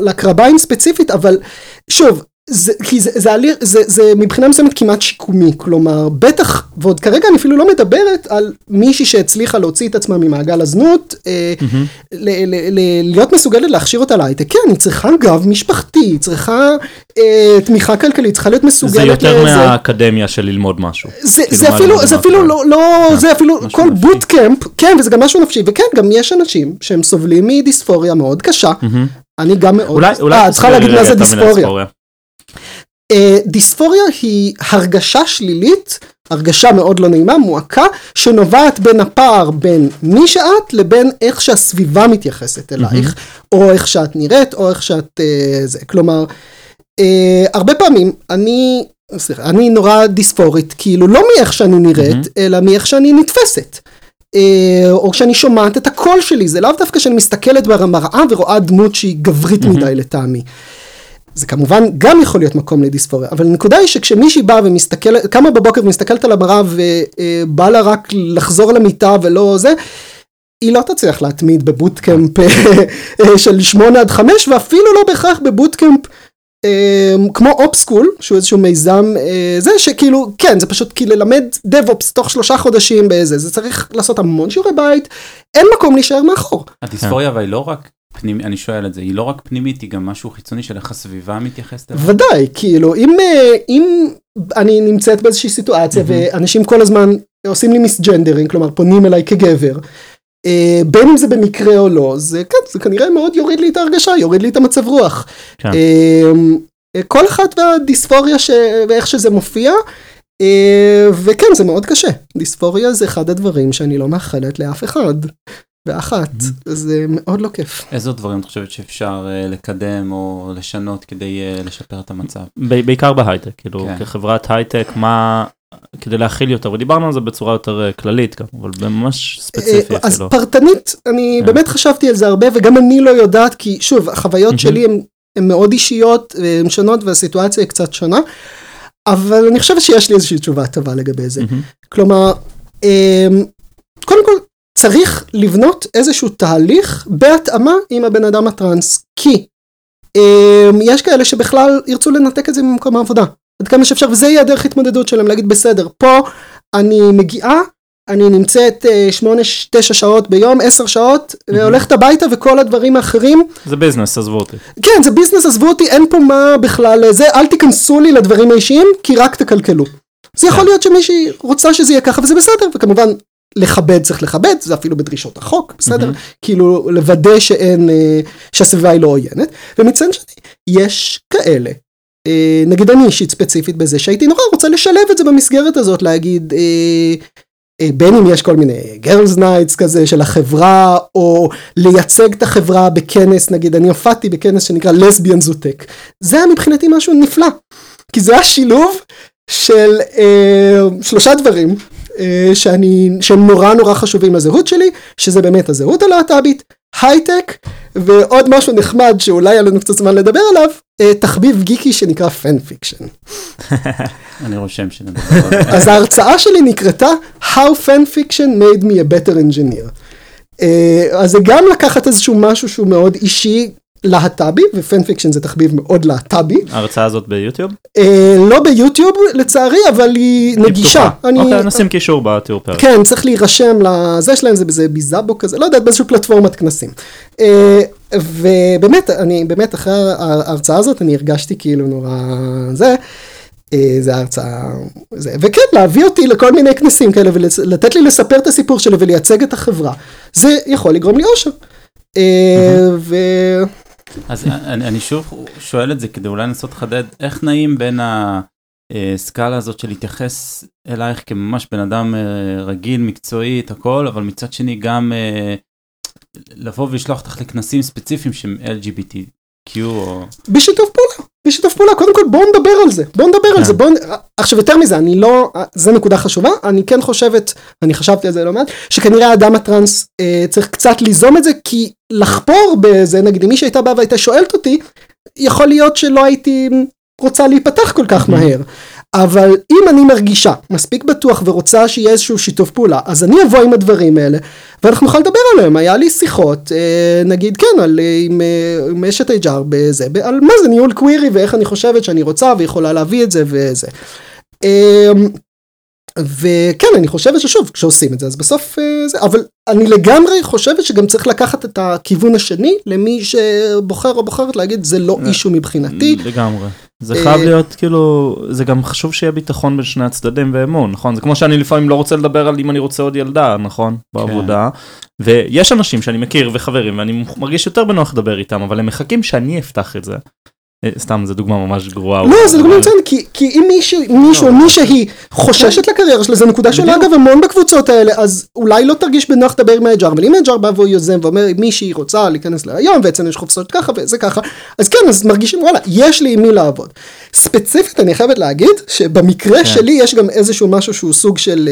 לקרביים ספציפית, אבל שוב, זה, כי זה, זה, הליך- זה, זה מבחינה מסוימת כמעט שיקומי, כלומר, בטח, ועוד כרגע אני אפילו לא מדברת על מישהי שהצליחה להוציא את עצמה ממעגל הזנות, אה, מהמם. ל- ל- ל- להיות מסוגלת להכשיר אותה להייטק, כן, היא צריכה גב משפחתי, היא צריכה אה, תמיכה כלכלית, צריכה להיות מסוגלת זה יותר לזה. מהאקדמיה של ללמוד משהו. זה, כאילו, זה אפילו, זה אפילו לא, לא, כן, זה אפילו, כל נפשי. בוטקאמפ, כן, וזה גם משהו נפשי, וכן, גם יש אנשים שהם סובלים מדיספוריה מאוד קשה, מהמם. אני גם מאוד, אולי, אולי אה, צריכה להגיד מה זה המילה דיספוריה. אה, דיספוריה היא הרגשה שלילית, הרגשה מאוד לא נעימה, מועקה, שנובעת בין הפער בין מי שאת לבין איך שהסביבה מתייחסת אלייך, או איך שאת נראית, או איך שאת אה, זה. כלומר, אה, הרבה פעמים אני, סליחה, אני נורא דיספורית, כאילו לא מאיך שאני נראית, מהמם. אלא מאיך שאני נתפסת. אה, או כשאני שומעת את הקול שלי, זה לאו דווקא שאני מסתכלת במראה ורואה דמות שהיא גברית מהמם. מדי לטעמי. זה כמובן גם יכול להיות מקום לדיספוריה, אבל הנקודה היא שכשמישהי באה ומסתכלת, קמה בבוקר ומסתכלת על המראה ובא לה רק לחזור למיטה ולא זה, היא לא תצליח להתמיד בבוטקאמפ של 8 עד 5 ואפילו לא בהכרח בבוטקאמפ כמו אופסקול שהוא איזשהו מיזם זה שכאילו כן זה פשוט כאילו ללמד דב-אופס תוך שלושה חודשים באיזה זה צריך לעשות המון שיעורי בית אין מקום להישאר מאחור. הדיספוריה אבל היא לא רק פנימי, אני שואל את זה, היא לא רק פנימית, היא גם משהו חיצוני של איך הסביבה מתייחסת אליה? ודאי, כאילו, אם, אם אני נמצאת באיזושהי סיטואציה mm-hmm. ואנשים כל הזמן עושים לי מיסג'נדרינג, כלומר פונים אליי כגבר, בין אם זה במקרה או לא, זה כן, זה כנראה מאוד יוריד לי את ההרגשה, יוריד לי את המצב רוח. כן. כל אחד והדיספוריה ש... ואיך שזה מופיע, וכן, זה מאוד קשה. דיספוריה זה אחד הדברים שאני לא מאחלת לאף אחד. ואחת, זה מאוד לא כיף. איזה דברים את חושבת שאפשר לקדם או לשנות כדי לשפר את המצב? בעיקר בהייטק, כאילו כחברת הייטק, מה, כדי להכיל יותר, ודיברנו על זה בצורה יותר כללית גם, אבל ממש ספציפי אז פרטנית, אני באמת חשבתי על זה הרבה, וגם אני לא יודעת, כי שוב, החוויות שלי הן מאוד אישיות, הן שונות, והסיטואציה היא קצת שונה, אבל אני חושבת שיש לי איזושהי תשובה טובה לגבי זה. כלומר, קודם כל, צריך לבנות איזשהו תהליך בהתאמה עם הבן אדם הטראנס, כי um, יש כאלה שבכלל ירצו לנתק את זה ממקום העבודה, עד כמה שאפשר, וזה יהיה הדרך התמודדות שלהם, להגיד בסדר, פה אני מגיעה, אני נמצאת 8-9 uh, שעות ביום, 10 שעות, mm-hmm. והולכת הביתה וכל הדברים האחרים. זה ביזנס, עזבו אותי. כן, זה ביזנס, עזבו אותי, אין פה מה בכלל, זה, אל תיכנסו לי לדברים האישיים, כי רק תקלקלו. זה יכול כן. להיות שמישהי רוצה שזה יהיה ככה וזה בסדר, וכמובן לכבד צריך לכבד, זה אפילו בדרישות החוק, בסדר? Mm-hmm. כאילו לוודא שאין, אה, שהסביבה היא לא עוינת. ומצד שני, יש כאלה, אה, נגיד אני אישית ספציפית בזה, שהייתי נורא רוצה לשלב את זה במסגרת הזאת, להגיד, אה, בין אם יש כל מיני girls nights כזה של החברה, או לייצג את החברה בכנס, נגיד אני הופעתי בכנס שנקרא Lesbians Who Tech. זה היה מבחינתי משהו נפלא, כי זה היה שילוב של אה, שלושה דברים. אה, שאני, שהם נורא נורא חשובים לזהות שלי, שזה באמת הזהות הלהט"בית, הייטק, ועוד משהו נחמד שאולי היה לנו קצת זמן לדבר עליו, אה, תחביב גיקי שנקרא fan fiction. אני רושם שנדבר עליו. אז ההרצאה שלי נקראתה How Fan Fiction made me a better engineer. אה, אז זה גם לקחת איזשהו משהו שהוא מאוד אישי, להט"בי ו fan fiction זה תחביב מאוד להט"בי. ההרצאה הזאת ביוטיוב? אה, לא ביוטיוב לצערי אבל היא נגישה. אני, אוקיי נשים קישור בתיאור פרק. כן צריך להירשם לזה שלהם זה בזה ביזאבו כזה לא יודעת באיזושהי פלטפורמת כנסים. אה, ובאמת אני באמת אחרי ההרצאה הזאת אני הרגשתי כאילו נורא זה. אה, זה הרצאה, זה, וכן להביא אותי לכל מיני כנסים כאלה ולתת לי לספר את הסיפור שלי ולייצג את החברה, זה יכול לגרום לי אושר. אה, ו... אז אני, אני שוב שואל את זה כדי אולי לנסות לחדד, איך נעים בין הסקאלה הזאת של להתייחס אלייך כממש בן אדם אה, רגיל, מקצועי, את הכל, אבל מצד שני גם אה, לבוא ולשלוח אותך לכנסים ספציפיים שהם LGBTQ או... בשיתוף פעולה, בשיתוף פעולה, קודם כל בואו נדבר על זה, בואו נדבר על זה, כן. בואו, עכשיו יותר מזה, אני לא, זה נקודה חשובה, אני כן חושבת, אני חשבתי על זה לא מעט, שכנראה האדם הטראנס אה, צריך קצת ליזום את זה, כי לחפור בזה, נגיד אם מישהי הייתה באה והייתה שואלת אותי, יכול להיות שלא הייתי רוצה להיפתח כל כך מהר. אבל אם אני מרגישה מספיק בטוח ורוצה שיהיה איזשהו שיתוף פעולה, אז אני אבוא עם הדברים האלה, ואנחנו נוכל לדבר עליהם. היה לי שיחות, אה, נגיד כן, על, אה, עם, אה, עם אשת HR בזה, על מה זה ניהול קווירי ואיך אני חושבת שאני רוצה ויכולה להביא את זה וזה. וכן אני חושבת ששוב כשעושים את זה אז בסוף זה אבל אני לגמרי חושבת שגם צריך לקחת את הכיוון השני למי שבוחר או בוחרת להגיד זה לא אישו מבחינתי. לגמרי. זה חייב להיות כאילו זה גם חשוב שיהיה ביטחון בין שני הצדדים ואמון נכון? זה כמו שאני לפעמים לא רוצה לדבר על אם אני רוצה עוד ילדה נכון? בעבודה. ויש אנשים שאני מכיר וחברים ואני מרגיש יותר בנוח לדבר איתם אבל הם מחכים שאני אפתח את זה. אה, סתם זה דוגמה ממש גרועה. לא זה דוגמה מצוינת כי אם מישהו או מישהי חוששת לקריירה שלה זה נקודה שעולה אגב המון בקבוצות האלה אז אולי לא תרגיש בנוח לדבר עם ה HR אבל אם ה HR בא והוא יוזם ואומר מישהי רוצה להיכנס להיריון ואצלנו יש חופשות ככה וזה ככה אז כן אז מרגישים וואלה יש לי עם מי לעבוד. ספציפית אני חייבת להגיד שבמקרה כן. שלי יש גם איזשהו משהו שהוא סוג של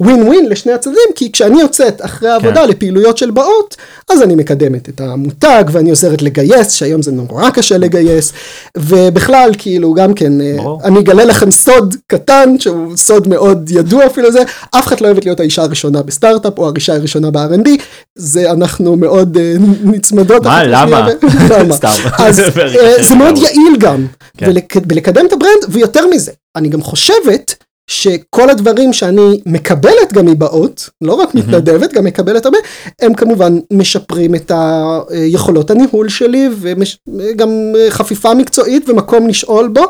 ווין uh, ווין uh, לשני הצדדים כי כשאני יוצאת אחרי העבודה כן. לפעילויות של באות אז אני מקדמת את המותג ואני עוזרת לגייס שהיום זה נורא קשה לגייס, ובכלל, כאילו, גם כן, אה, ברור. אני אגלה לכם סוד קטן, שהוא סוד מאוד ידוע אפילו זה, אף אחד לא אוהבת להיות האישה הראשונה בסטארט-אפ, או האישה הראשונה ב-R&D, זה אנחנו מאוד אה, נצמדות. מה, למה? סתם. אז אה, זה מאוד יעיל גם, כן. ולק- ולקדם את ה brand, ויותר מזה, אני גם חושבת שכל הדברים שאני מקבלת גם מבאות, לא רק מתנדבת, גם מקבלת הרבה, הם כמובן משפרים את היכולות הניהול שלי, וגם חפיפה מקצועית ומקום לשאול בו.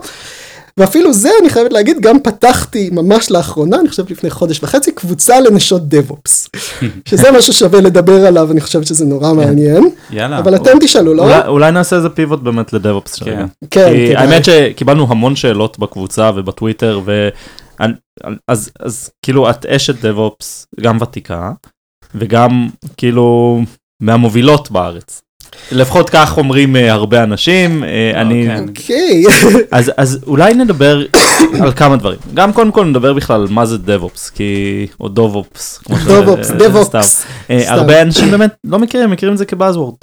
ואפילו זה אני חייבת להגיד, גם פתחתי ממש לאחרונה, אני חושב לפני חודש וחצי, קבוצה לנשות דב-אופס. שזה משהו שווה לדבר עליו, אני חושבת שזה נורא מעניין. יאללה. אבל אתם תשאלו, לא? אולי- נעשה איזה פיבוט באמת לדב-אופס כן. כן. האמת שקיבלנו המון שאלות בקבוצה ובטוויטר, ו... אז, אז כאילו את אשת דב-אופס, גם ותיקה, וגם כאילו מהמובילות בארץ. לפחות כך אומרים אה, הרבה אנשים, אה, אני... כן. אוקיי. אז, אז אולי נדבר על כמה דברים. גם קודם כל נדבר בכלל על מה זה DevOps, כי... או. סתם. אה, סתם. הרבה אנשים באמת לא מכירים, מכירים את זה כבאזוורד.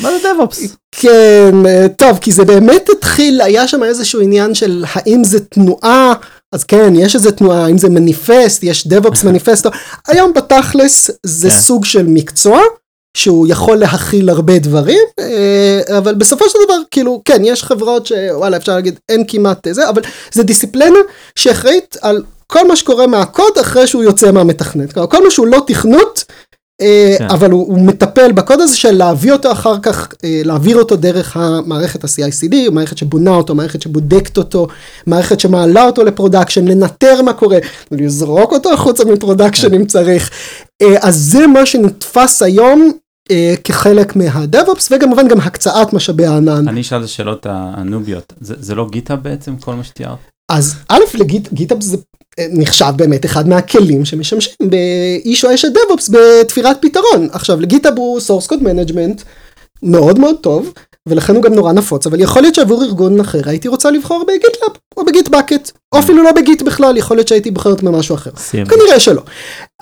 מה זה DevOps? כן, אה, טוב, כי זה באמת התחיל, היה שם איזשהו עניין של האם זה תנועה, אז כן, יש איזה תנועה, האם זה מניפסט, יש DevOps מניפסטו, היום בתכלס זה כן. סוג של מקצוע. שהוא יכול להכיל הרבה דברים, אה, אבל בסופו של דבר, כאילו, כן, יש חברות שוואלה, אפשר להגיד, אין כמעט זה, אבל זה דיסציפלינה שאחראית על כל מה שקורה מהקוד אחרי שהוא יוצא מהמתכנת. כל מה שהוא לא תכנות. אבל הוא, הוא מטפל בקוד הזה של להביא אותו אחר כך, אה, להעביר אותו דרך המערכת ה-CI/CD, מערכת שבונה אותו, מערכת שבודקת אותו, מערכת שמעלה אותו ל production, לנטר מה קורה, לזרוק אותו החוצה מ production אם צריך. אה, אז זה מה שנתפס היום אה, כחלק מה-DevOps, וכמובן גם הקצאת משאבי הענן. אני אשאל את השאלות הנוביות. זה זה לא GitHub בעצם, כל מה שתיארת? אז א' ל GitHub זה אה, נחשב באמת אחד מהכלים שמשמשים באיש או אשת DevOps בתפירת פתרון. עכשיו GitHub הוא source code management מאוד מאוד טוב ולכן הוא גם נורא נפוץ אבל יכול להיות שעבור ארגון אחר הייתי רוצה לבחור ב GitLab או ב Bitbucket או אפילו לא ב Git בכלל יכול להיות שהייתי בוחרת במשהו אחר. סיים. כנראה שלא.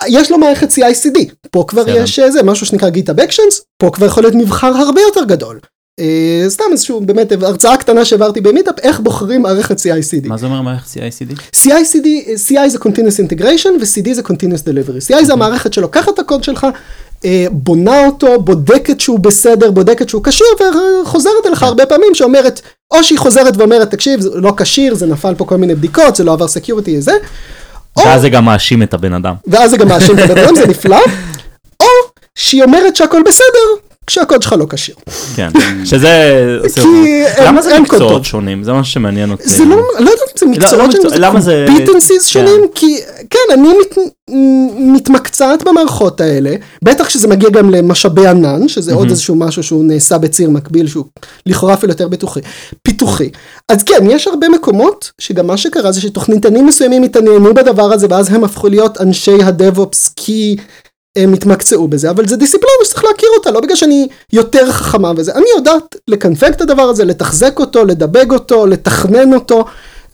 יש לו מערכת CI/CD פה כבר. יש אה, זה משהו שנקרא GitHub Actions פה כבר יכול להיות מבחר הרבה יותר גדול. אה, סתם איזשהו באמת הרצאה קטנה שהעברתי ב meetup איך בוחרים מערכת CI/CD. מה זה אומר מערכת CI/CD? CI/CD, CI זה Continuous Integration ו-CD זה Continuous Delivery. CI זה המערכת שלוקחת את הקוד שלך, אה, בונה אותו, בודקת שהוא בסדר, בודקת שהוא כשיר, וחוזרת אליך הרבה פעמים שאומרת, או שהיא חוזרת ואומרת, תקשיב, זה לא כשיר, זה נפל פה כל מיני בדיקות, זה לא עבר security, זה, או, ואז זה גם מאשים את הבן אדם. ואז זה גם מאשים את הבן אדם, זה נפלא, או שהיא אומרת שהכל בסדר, כשהקוד שלך לא כשיר. כן. שזה... כי למה זה מקצועות. שונים? זה מה שמעניין אותי. זה לא, לא יודעת אם זה לא מקצועות שונים, למה זה- competencies כן. שונים, כי כן, אני מת, מתמקצעת במערכות האלה, בטח שזה מגיע גם למשאבי ענן, שזה עוד איזשהו משהו שהוא נעשה בציר מקביל, שהוא לכאורה אפילו יותר ביטוחי, פיתוחי. אז כן, יש הרבה מקומות, שגם מה שקרה זה שתוכניתנים מסוימים התעניינו בדבר הזה, ואז הם הפכו להיות אנשי הדב-אופס, כי הם התמקצעו בזה, אבל זה דיסציפלינה שצריך להכיר אותה, לא בגלל שאני יותר חכמה וזה, אני יודעת לקנפג את הדבר הזה, לתחזק אותו, לדבג אותו, לתכנן אותו,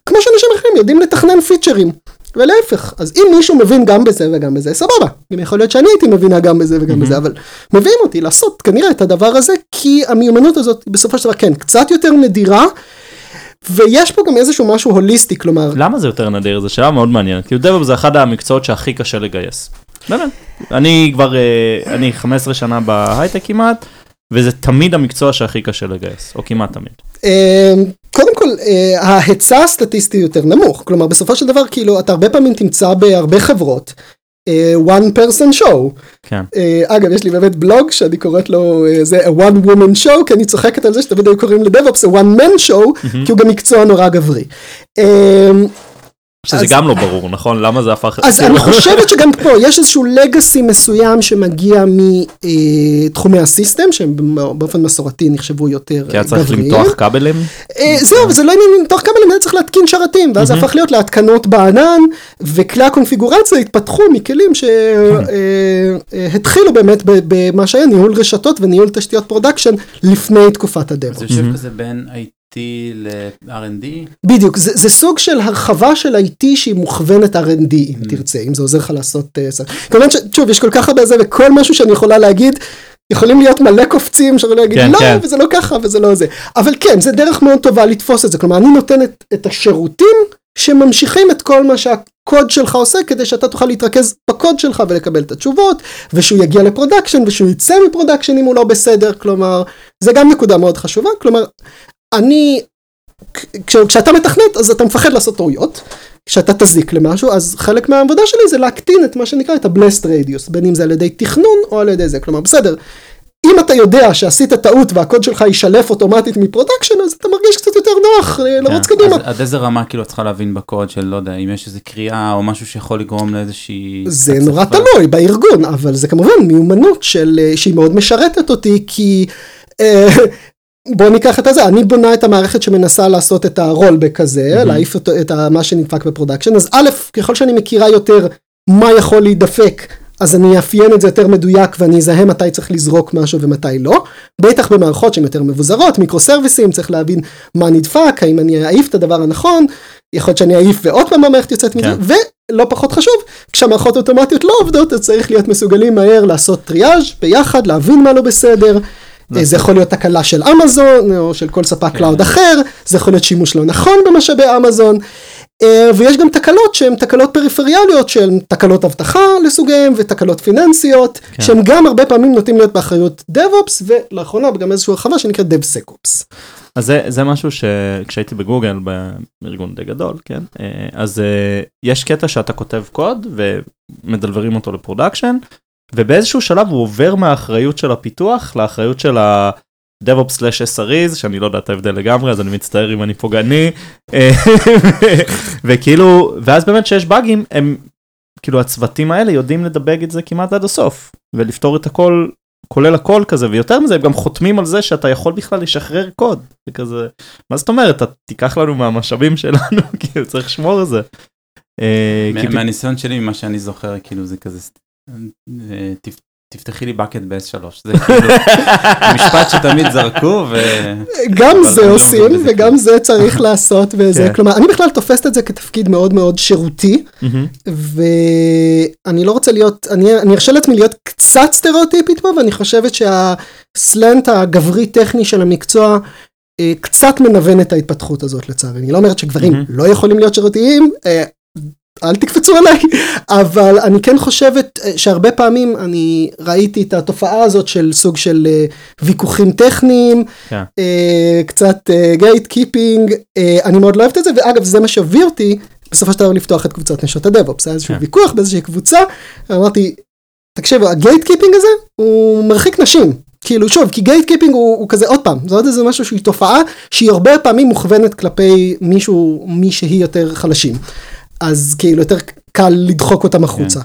כמו שאנשים אחרים יודעים לתכנן פיצ'רים, ולהפך, אז אם מישהו מבין גם בזה וגם בזה, סבבה, גם יכול להיות שאני הייתי מבינה גם בזה וגם בזה, אבל מביאים אותי לעשות כנראה את הדבר הזה, כי המיומנות הזאת בסופו של דבר כן, קצת יותר נדירה, ויש פה גם איזשהו משהו הוליסטי, כלומר, למה זה יותר נדיר? זו שאלה מאוד מעניינת. כי DevOps זה אחד המקצועות שהכי קשה לגייס. באמת. אני כבר, אה, אני 15 שנה בהייטק כמעט, וזה תמיד המקצוע שהכי קשה לגייס, או כמעט תמיד. אה, קודם כל אה, ההיצע הסטטיסטי יותר נמוך כלומר בסופו של דבר כאילו אתה הרבה פעמים תמצא בהרבה חברות one person show כן. אה, אגב יש לי באמת בלוג שאני קוראת לו זה a one woman show כי אני צוחקת על זה שתמיד היו קוראים לדב-אופס a one man show כי הוא גם מקצוע נורא גברי. אה, שזה אז- גם לא ברור, נכון? למה זה הפך... אז אני חושבת שגם פה יש איזשהו legacy מסוים שמגיע מתחומי ה system שהם באופן מסורתי נחשבו יותר כי היה צריך גבריים. למתוח כבלים? אה, זהו, אבל זה לא עניין למתוח כבלים, היה צריך להתקין שרתים, ואז זה הפך להיות להתקנות בענן, וכלי הקונפיגורציה התפתחו מכלים שהתחילו באמת ב- במה שהיה ניהול רשתות וניהול תשתיות production לפני תקופת הדמו. זה יושב כזה בין IT ל-R&D? בדיוק, זה, זה סוג של הרחבה של IT שהיא מוכוונת R&D אם תרצה, אם זה עוזר לך לעשות... אה. כמובן ששוב, יש כל כך הרבה זה וכל משהו שאני יכולה להגיד. יכולים להיות מלא קופצים שיכולים להגיד כן, לא כן. וזה לא ככה וזה לא זה אבל כן זה דרך מאוד טובה לתפוס את זה כלומר אני נותן את, את השירותים שממשיכים את כל מה שהקוד שלך עושה כדי שאתה תוכל להתרכז בקוד שלך ולקבל את התשובות ושהוא יגיע ל production ושהוא יצא מ production אם הוא לא בסדר כלומר זה גם נקודה מאוד חשובה כלומר אני כש, כשאתה מתכנת אז אתה מפחד לעשות טעויות כשאתה תזיק למשהו אז חלק מהעבודה שלי זה להקטין את מה שנקרא את ה blast radius בין אם זה על ידי תכנון או על ידי זה כלומר בסדר אם אתה יודע שעשית טעות והקוד שלך יישלף אוטומטית מ production אז אתה מרגיש קצת יותר נוח אה, לרוץ כן, קדימה. אז עד איזה רמה כאילו צריכה להבין בקוד של לא יודע אם יש איזה קריאה או משהו שיכול לגרום לאיזושהי... זה נורא. תלוי בארגון אבל זה כמובן מיומנות של אה, שהיא מאוד משרתת אותי כי. בוא ניקח את הזה, אני בונה את המערכת שמנסה לעשות את ה rollback הזה, מהמם. להעיף את ה- מה שנדפק ב production, אז א', ככל שאני מכירה יותר מה יכול להידפק, אז אני אאפיין את זה יותר מדויק ואני אזהה מתי צריך לזרוק משהו ומתי לא. בטח במערכות שהן יותר מבוזרות, מיקרו סרוויסים, צריך להבין מה נדפק, האם אני אעיף את הדבר הנכון, יכול להיות שאני אעיף ועוד פעם המערכת יוצאת מזה, כן. ולא פחות חשוב, כשהמערכות אוטומטיות לא עובדות, אז צריך להיות מסוגלים מהר לעשות טריאז' ביחד, להבין מה לא בסדר. נכון. זה יכול להיות תקלה של אמזון או של כל ספק כן. cloud אחר, זה יכול להיות שימוש לא נכון במשאבי אמזון. אה, ויש גם תקלות שהן תקלות פריפריאליות שהן תקלות אבטחה לסוגיהן ותקלות פיננסיות כן. שהם גם הרבה פעמים נוטים להיות באחריות DevOps ולאחרונה גם איזושהי הרחבה שנקראת DevSecOps. אז זה, זה משהו שכשהייתי בגוגל, בארגון די גדול, כן? אה, אז אה, יש קטע שאתה כותב קוד ומדלברים אותו ל production, ובאיזשהו שלב הוא עובר מהאחריות של הפיתוח לאחריות של ה... DevOps/SREs, שאני לא יודע את ההבדל לגמרי, אז אני מצטער אם אני פוגעני, וכאילו, ואז באמת שיש באגים, הם, כאילו הצוותים האלה יודעים לדבג את זה כמעט עד הסוף, ולפתור את הכל, כולל הכל כזה, ויותר מזה, הם גם חותמים על זה שאתה יכול בכלל לשחרר קוד, זה כזה, מה זאת אומרת, אתה תיקח לנו מהמשאבים שלנו, כאילו צריך לשמור על זה. אה, מהניסיון שלי ממה שאני זוכר כאילו זה כזה תפתחי לי bucket ב-S3 זה כאילו משפט שתמיד זרקו ו... גם זה לא עושים וגם זה צריך לעשות וזה, כן. כלומר אני בכלל תופסת את זה כתפקיד מאוד מאוד שירותי. ואני לא רוצה להיות, אני, אני ארשה לעצמי להיות קצת סטריאוטיפית פה, ואני חושבת שהסלנט הגברי טכני של המקצוע אה, קצת מנוון את ההתפתחות הזאת לצערי. אני לא אומרת שגברים. לא יכולים להיות שירותיים, אה, אל תקפצו עליי, אבל אני כן חושבת אה, שהרבה פעמים אני ראיתי את התופעה הזאת של סוג של אה, ויכוחים טכניים, כן. אה, קצת gatekeeping, אני מאוד לא אוהבת את זה, ואגב זה מה שהביא אותי בסופו של דבר לפתוח את קבוצת נשות ה DevOps, היה איזשהו כן. ויכוח באיזושהי קבוצה, אמרתי, תקשיבו, ה gatekeeping הזה הוא מרחיק נשים. כאילו שוב, כי gatekeeping הוא, הוא כזה עוד פעם, זה עוד איזה משהו שהיא תופעה שהיא הרבה פעמים מוכוונת כלפי מישהו, מי שהיא יותר חלשים. אז כאילו יותר קל לדחוק אותם החוצה.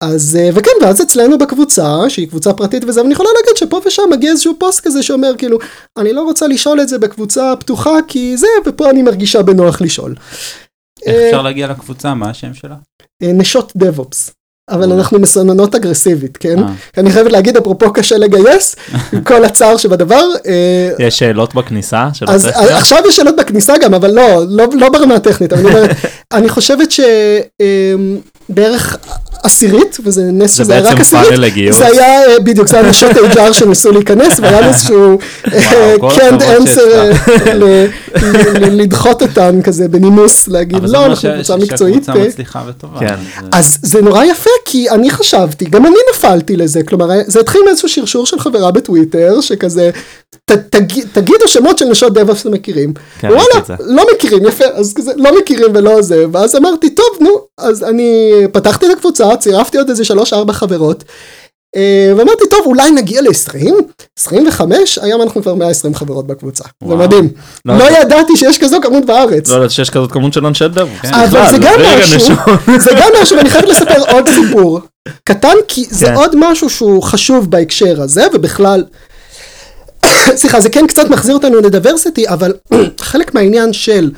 אז אה, וכן ואז אצלנו בקבוצה שהיא קבוצה פרטית וזה ואני יכולה להגיד שפה ושם מגיע איזשהו פוסט כזה שאומר כאילו אני לא רוצה לשאול את זה בקבוצה פתוחה כי זה ופה אני מרגישה בנוח לשאול. איך אה, אפשר להגיע לקבוצה מה השם שלה? אה, נשות דב-אופס. אבל. אנחנו מסננות אגרסיבית כן אה, אני חייבת להגיד אפרופו קשה לגייס עם כל הצער שבדבר אה, יש שאלות בכניסה אז? עכשיו יש שאלות בכניסה גם אבל לא לא לא ברמה הטכנית אני חושבת שבערך עשירית וזה נס זה שזה היה רק בעצם עשירית פאנל לגיוס. זה היה אה, בדיוק זה היה נשות HR שניסו להיכנס והיה איזשהו אה, הכבוד answer אה, לדחות אותן כזה בנימוס להגיד אבל זה לא אומר אנחנו קבוצה מקצועית. שהקבוצה אה, מצליחה וטובה. כן. זה- אז זה נורא יפה כי אני חשבתי גם אני נפלתי לזה כלומר זה התחיל מאיזשהו שרשור של חברה בטוויטר שכזה תגידו שמות של נשות דב שאתם מכירים. כן, וואלה זה. לא מכירים יפה אז כזה לא מכירים ולא זה ואז אמרתי טוב נו אז אני פתחתי את הקבוצה צירפתי עוד איזה שלוש ארבע חברות. אה, ואמרתי טוב אולי נגיע ל-20 25 היום אנחנו כבר 120 חברות בקבוצה זה וואו. מדהים לא, לא לא. ידעתי שיש כזו כמות בארץ לא יודעת שיש כזאת כמות של אנשי דב. כן. אבל זה גם משהו. זה גם משהו, ואני חייבת לספר עוד סיפור קטן, כי זה כן. עוד משהו שהוא חשוב בהקשר הזה, ובכלל, סליחה, זה כן קצת מחזיר אותנו לדברסיטי, אבל חלק מהעניין של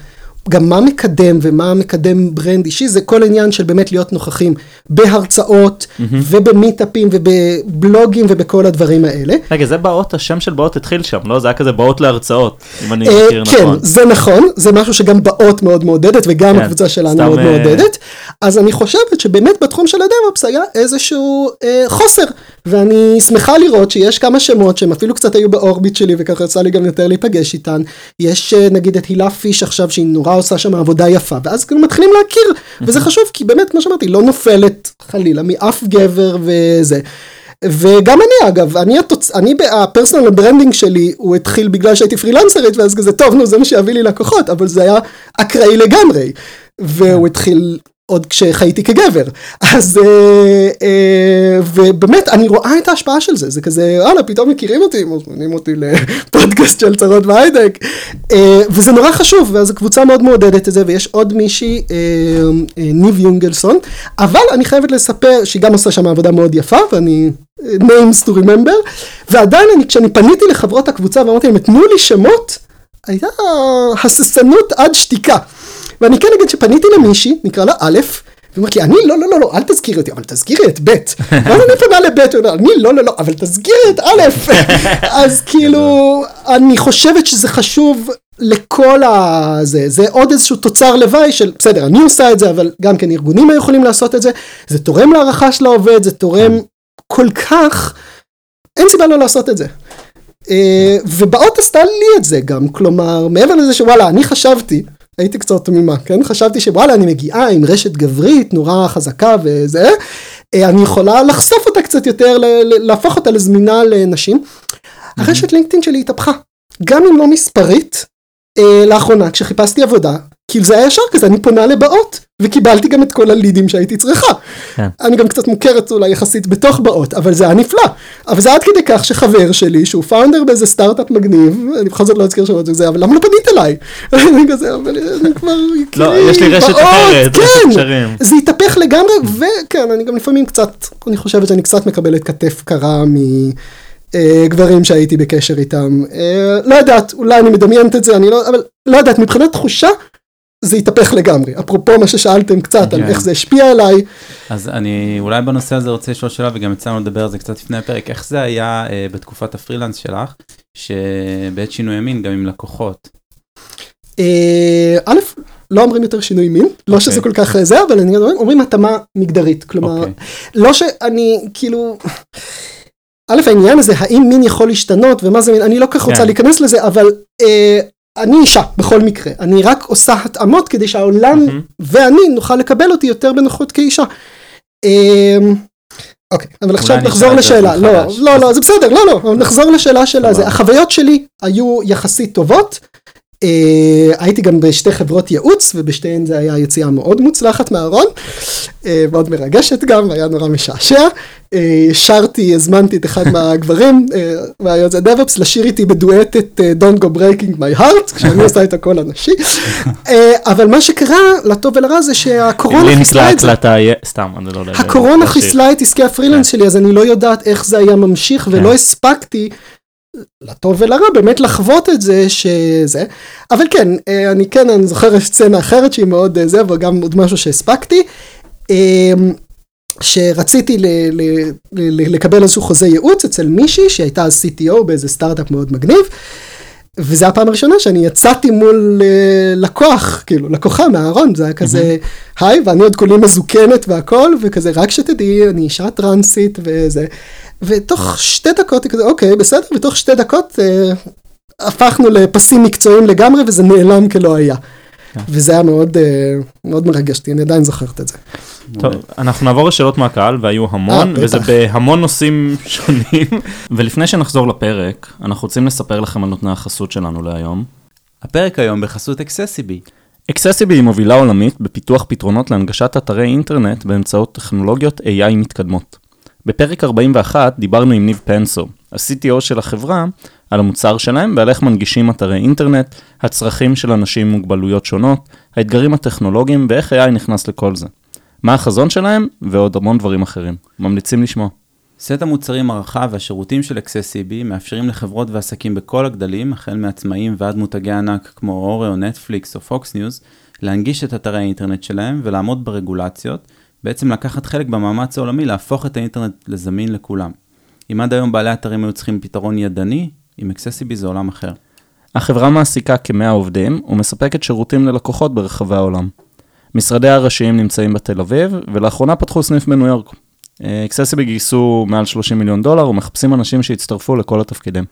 גם מה מקדם ומה מקדם ברנד אישי, זה כל עניין של באמת להיות נוכחים בהרצאות mm-hmm. ובמיטאפים ובבלוגים ובכל הדברים האלה. רגע, זה באות, השם של באות התחיל שם, לא? זה היה כזה באות להרצאות, אם אני אה, מכיר כן, נכון. זה נכון, זה משהו שגם באות מאוד מעודדת וגם כן, הקבוצה שלנו מאוד אה, מעודדת. אז אני חושבת שבאמת בתחום של ה DevOps היה איזשהו אה, חוסר, ואני שמחה לראות שיש כמה שמות שהם אפילו קצת היו ב orbit שלי וככה יצא לי גם יותר להיפגש איתן. יש אה, נגיד את הילה פיש עכשיו שהיא נורא עושה שם עבודה יפה, ואז כאילו מתחילים להכיר, וזה חשוב כי באמת כמו שאמרתי לא נופלת חלילה מאף גבר וזה. וגם אני אגב, אני, התוצ... אני ה personal branding שלי הוא התחיל בגלל שהייתי פרילנסרית ואז כזה טוב נו זה מה שיביא לי לקוחות אבל זה היה אקראי לגמרי. והוא התחיל עוד כשחייתי כגבר. אז אה, אה, ובאמת אני רואה את ההשפעה של זה. זה כזה וואלה פתאום מכירים אותי מוזמנים אותי לפודקאסט של צרות בהייטק אה, וזה נורא חשוב ואז הקבוצה מאוד מעודדת את זה ויש עוד מישהי אה, אה, ניב יונגלסון. אבל אני חייבת לספר שהיא גם עושה שם עבודה מאוד יפה ואני names to remember ועדיין אני כשאני פניתי לחברות הקבוצה ואמרתי להם תנו לי שמות הייתה הססנות עד שתיקה. ואני כן אגיד שפניתי למישהי, נקרא לה א', ואומרת לי, אני לא, לא, לא, לא, אל תזכירי אותי, אבל תזכירי את ב'. ואז אני פונה לב', הוא אומר, אני לא, לא, לא, אבל תזכירי את א'. אז כאילו, אני חושבת שזה חשוב לכל הזה, זה עוד איזשהו תוצר לוואי של, בסדר, אני עושה את זה, אבל גם כן ארגונים היו יכולים לעשות את זה, זה תורם להערכה של העובד, זה תורם כל כך, אין סיבה לא לעשות את זה. אה, ובאות עשתה לי את זה גם, כלומר, מעבר לזה שוואלה, אני חשבתי, הייתי קצת תמימה, כן? חשבתי שוואלה, אני מגיעה עם רשת גברית נורא חזקה וזה, אה, אני יכולה לחשוף אותה קצת יותר, להפוך אותה לזמינה לנשים. הרשת לינקדאין שלי התהפכה, גם אם לא מספרית, אה, לאחרונה כשחיפשתי עבודה, כאילו זה היה ישר כזה, אני פונה לבאות, וקיבלתי גם את כל הלידים שהייתי צריכה. כן. אני גם קצת מוכרת אולי יחסית בתוך באות, אבל זה היה נפלא. אבל זה עד כדי כך שחבר שלי, שהוא פאונדר באיזה סטארט-אפ מגניב, אני בכל זאת לא אזכיר שמות וזה, אבל למה לא פנית אליי? אני כזה, אבל אני כבר... לא, כאילו, יש לי רשת אחרת, רשת כן, קשרים. זה התהפך לגמרי, וכן, אני גם לפעמים קצת, אני חושבת שאני קצת מקבלת כתף קרה מ... אה, גברים שהייתי בקשר איתם. אה, לא יודעת, אולי אני מדמיינת את זה, אני לא, אבל לא יודעת, מבחינת תחושה, זה התהפך לגמרי. אפרופו מה ששאלתם קצת על כן. איך זה השפיע עליי, אז אני אולי בנושא הזה רוצה לשאול שאלה, וגם יצא לנו לדבר על זה קצת לפני הפרק, איך זה היה אה, בתקופת הפרילנס שלך, שבעת שינוי המין, גם עם לקוחות. אה, א', לא אומרים יותר שינוי מין, לא אוקיי. שזה כל כך זה, אבל אני אומר, אומרים התאמה מגדרית, כלומר, אוקיי. לא שאני, כאילו, א', העניין הזה, האם מין יכול להשתנות ומה זה מין, אני לא כך רוצה כן. להיכנס לזה, אבל אה, אני אישה בכל מקרה, אני רק עושה התאמות כדי שהעולם. ואני נוכל לקבל אותי יותר בנוחות כאישה. אה, אוקיי, אבל עכשיו נחזור לשאלה, לא. לא, לא, זה בסדר, לא, לא, נחזור לשאלה של הזה. החוויות שלי היו יחסית טובות, הייתי גם בשתי חברות ייעוץ ובשתיהן זה היה יציאה מאוד מוצלחת מהארון, אה, מאוד מרגשת גם, היה נורא משעשע. אה, שרתי, הזמנתי את אחד מהגברים, אה, מהיוצא DevOps, לשיר איתי בדואט את אה, Don't Go Breaking My Heart, כשאני עושה את הקול הנשי. אה, אבל מה שקרה, לטוב ולרע, זה שהקורונה חיסלה את זה. סתם, אני לא יודע. הקורונה להשאיר. חיסלה את עסקי הפרילנס שלי, אז אני לא יודעת איך זה היה ממשיך, ולא כן. הספקתי, לטוב ולרע, באמת לחוות את זה שזה. אבל כן, אה, אני כן, אני זוכר סצנה אחרת שהיא מאוד אה, זה, אבל גם עוד משהו שהספקתי. אה, שרציתי ל- ל- ל- לקבל איזשהו חוזה ייעוץ אצל מישהי שהייתה אז CTO באיזה סטארט-אפ מאוד מגניב. וזה הפעם הראשונה שאני יצאתי מול לקוח, כאילו לקוחה מהארון, זה היה כזה, היי, ואני עוד כולי מזוקנת והכל, וכזה, רק שתדעי, אני אישה טרנסית וזה. ותוך שתי דקות היא כזה, אוקיי, בסדר, ותוך שתי דקות אה, הפכנו לפסים מקצועיים לגמרי, וזה נעלם כלא היה. כן. וזה היה מאוד, אה, מאוד מרגש אותי, אני עדיין זוכרת את זה. טוב, אנחנו נעבור לשאלות מהקהל, והיו המון, אה, וזה. בהמון נושאים שונים. ולפני שנחזור לפרק, אנחנו רוצים לספר לכם על נותני החסות שלנו להיום. הפרק היום בחסות אקססיבי. אקססיבי היא מובילה עולמית בפיתוח פתרונות להנגשת אתרי אינטרנט באמצעות טכנולוגיות AI מתקדמות. בפרק 41 דיברנו עם ניב פנסו, ה-CTO של החברה, על המוצר שלהם ועל איך מנגישים אתרי אינטרנט, הצרכים של אנשים עם מוגבלויות שונות, האתגרים הטכנולוגיים ואיך AI נכנס לכל זה. מה החזון שלהם ועוד המון דברים אחרים. ממליצים לשמוע. סט המוצרים הרחב והשירותים של accessiBe מאפשרים לחברות ועסקים בכל הגדלים, החל מעצמאים ועד מותגי ענק כמו Oreo או נטפליקס או פוקס ניוז, להנגיש את אתרי האינטרנט שלהם ולעמוד ברגולציות, בעצם לקחת חלק במאמץ העולמי להפוך את האינטרנט לזמין לכולם. אם עד היום בעלי אתרים היו צריכים פתרון ידני, עם Accessibility זה עולם אחר. החברה מעסיקה כ-100 עובדים ומספקת שירותים ללקוחות ברחבי העולם. משרדי הראשיים נמצאים בתל אביב, ולאחרונה פתחו סניף בניו יורק. אקססיבי גייסו מעל 30 מיליון דולר ומחפשים אנשים שיצטרפו לכל התפקידים.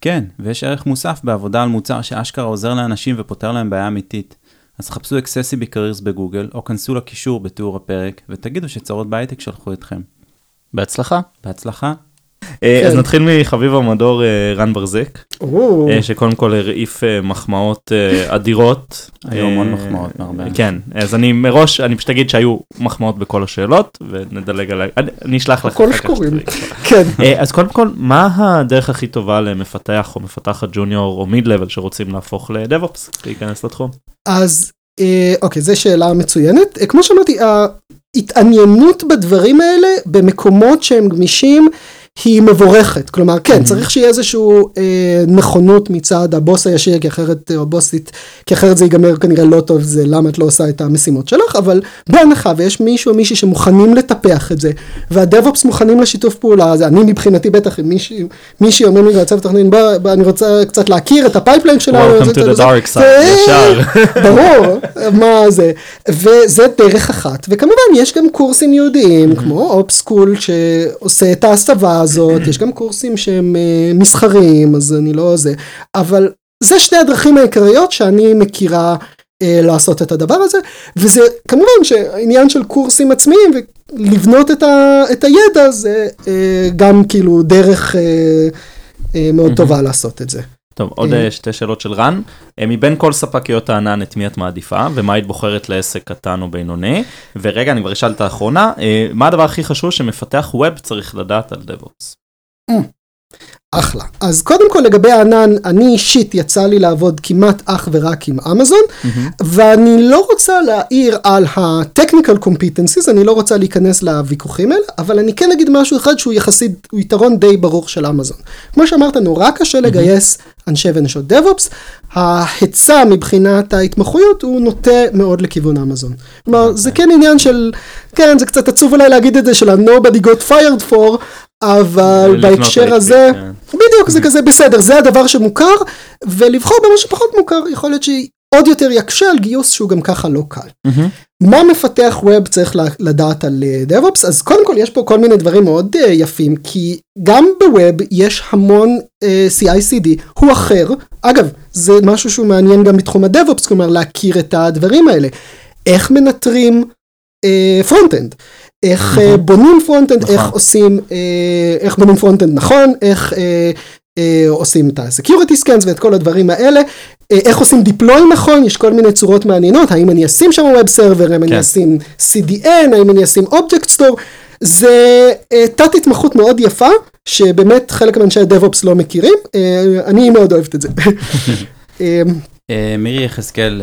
כן, ויש ערך מוסף בעבודה על מוצר שאשכרה עוזר לאנשים ופותר להם בעיה אמיתית. אז חפשו Accessibility Careers בגוגל, או כנסו לקישור בתיאור הפרק, ותגידו שצרות בהייטק שלחו אתכם. בהצלחה. בהצלחה. אה, אז כן. נתחיל מחביב המדור אה, רן ברזק, אה, שקודם כל הרעיף מחמאות אדירות. היו המון מחמאות מהרבה. כן, אז אני מראש, אני פשוט אגיד שהיו מחמאות בכל השאלות, ונדלג עליי, אני- אשלח לך הכל אחר כך שקוראים. שתראי. כן. אז קודם כל, מה הדרך הכי טובה למפתח או מפתחת ג'וניור או מיד לבל שרוצים להפוך לדב-אופס, להיכנס לתחום? אז אוקיי, זו שאלה מצוינת. כמו שאמרתי, ההתעניינות בדברים האלה במקומות שהם גמישים היא מבורכת. כלומר, כן, צריך שיהיה איזושהי אה, נכונות מצד הבוס הישיר, כי אחרת, או הבוסית, כי אחרת זה ייגמר כנראה לא טוב, זה למה את לא עושה את המשימות שלך, אבל בהנחה ויש מישהו או מישהי שמוכנים לטפח את זה, וה DevOps מוכנים לשיתוף פעולה, אז אני מבחינתי בטח, אם מישהי, מישהי אומר לי בצוות תכנון, בוא, בוא, אני רוצה קצת להכיר את ה pipeline שלנו. Welcome to the dark side, זה- ישר. ברור, מה זה, וזה דרך אחת, וכמובן יש גם קורסים יהודיים, כמו אופסקול שעושה את ההסבה הזאת, יש גם קורסים שהם אה, מסחריים, אז אני לא זה, אבל זה שתי הדרכים העיקריות שאני מכירה אה, לעשות את הדבר הזה, וזה כמובן שעניין של קורסים עצמיים ולבנות את, ה, את הידע זה אה, גם כאילו דרך אה, אה, מאוד טובה לעשות את זה. טוב, עוד אה. אה, שתי שאלות של רן. אה, מבין כל ספקיות הענן, את מי את מעדיפה, ומה היית בוחרת לעסק קטן או בינוני? ורגע, אני כבר אשאל את האחרונה, מה הדבר הכי חשוב שמפתח ווב צריך לדעת על דב-אופס? אחלה. אז קודם כל לגבי הענן, אני אישית יצא לי לעבוד כמעט אך ורק עם אמזון, ואני לא רוצה להעיר על ה-technical competencies, אני לא רוצה להיכנס לוויכוחים האלה, אבל אני כן אגיד משהו אחד שהוא יחסית, הוא יתרון די ברור של אמזון. כמו שאמרת, נורא קשה לגייס אנשי ונשות DevOps, ההיצע מבחינת ההתמחויות הוא נוטה מאוד לכיוון אמזון. כלומר, זה כן עניין של, כן, זה קצת עצוב אולי להגיד את זה, של ה-nobody got fired for, אבל בהקשר הזה, כן. בדיוק, זה כזה בסדר, זה הדבר שמוכר, ולבחור במה שפחות מוכר, יכול להיות שעוד יותר יקשה על גיוס שהוא גם ככה לא קל. מה מפתח ווב צריך לדעת על אה, DevOps? אז קודם כל יש פה כל מיני דברים מאוד אה, יפים, כי גם בווב יש המון אה, CI/CD, הוא אחר. אגב, זה משהו שהוא מעניין גם בתחום ה-DevOps, כלומר להכיר את הדברים האלה. איך מנטרים front-end? איך אה, בונים front-end, נכון. איך עושים, אה, איך בונים front-end נכון, איך אה, אה, עושים את ה-security scans ואת כל הדברים האלה, אה, איך עושים deploy נכון, יש כל מיני צורות מעניינות, האם אני אשים שם web server, האם אני כן. אשים CDN, האם אני אשים object store, זה אה, תת התמחות מאוד יפה, שבאמת חלק מאנשי ה-DevOps לא מכירים, אה, אני מאוד אוהבת את זה. אה, מירי יחזקאל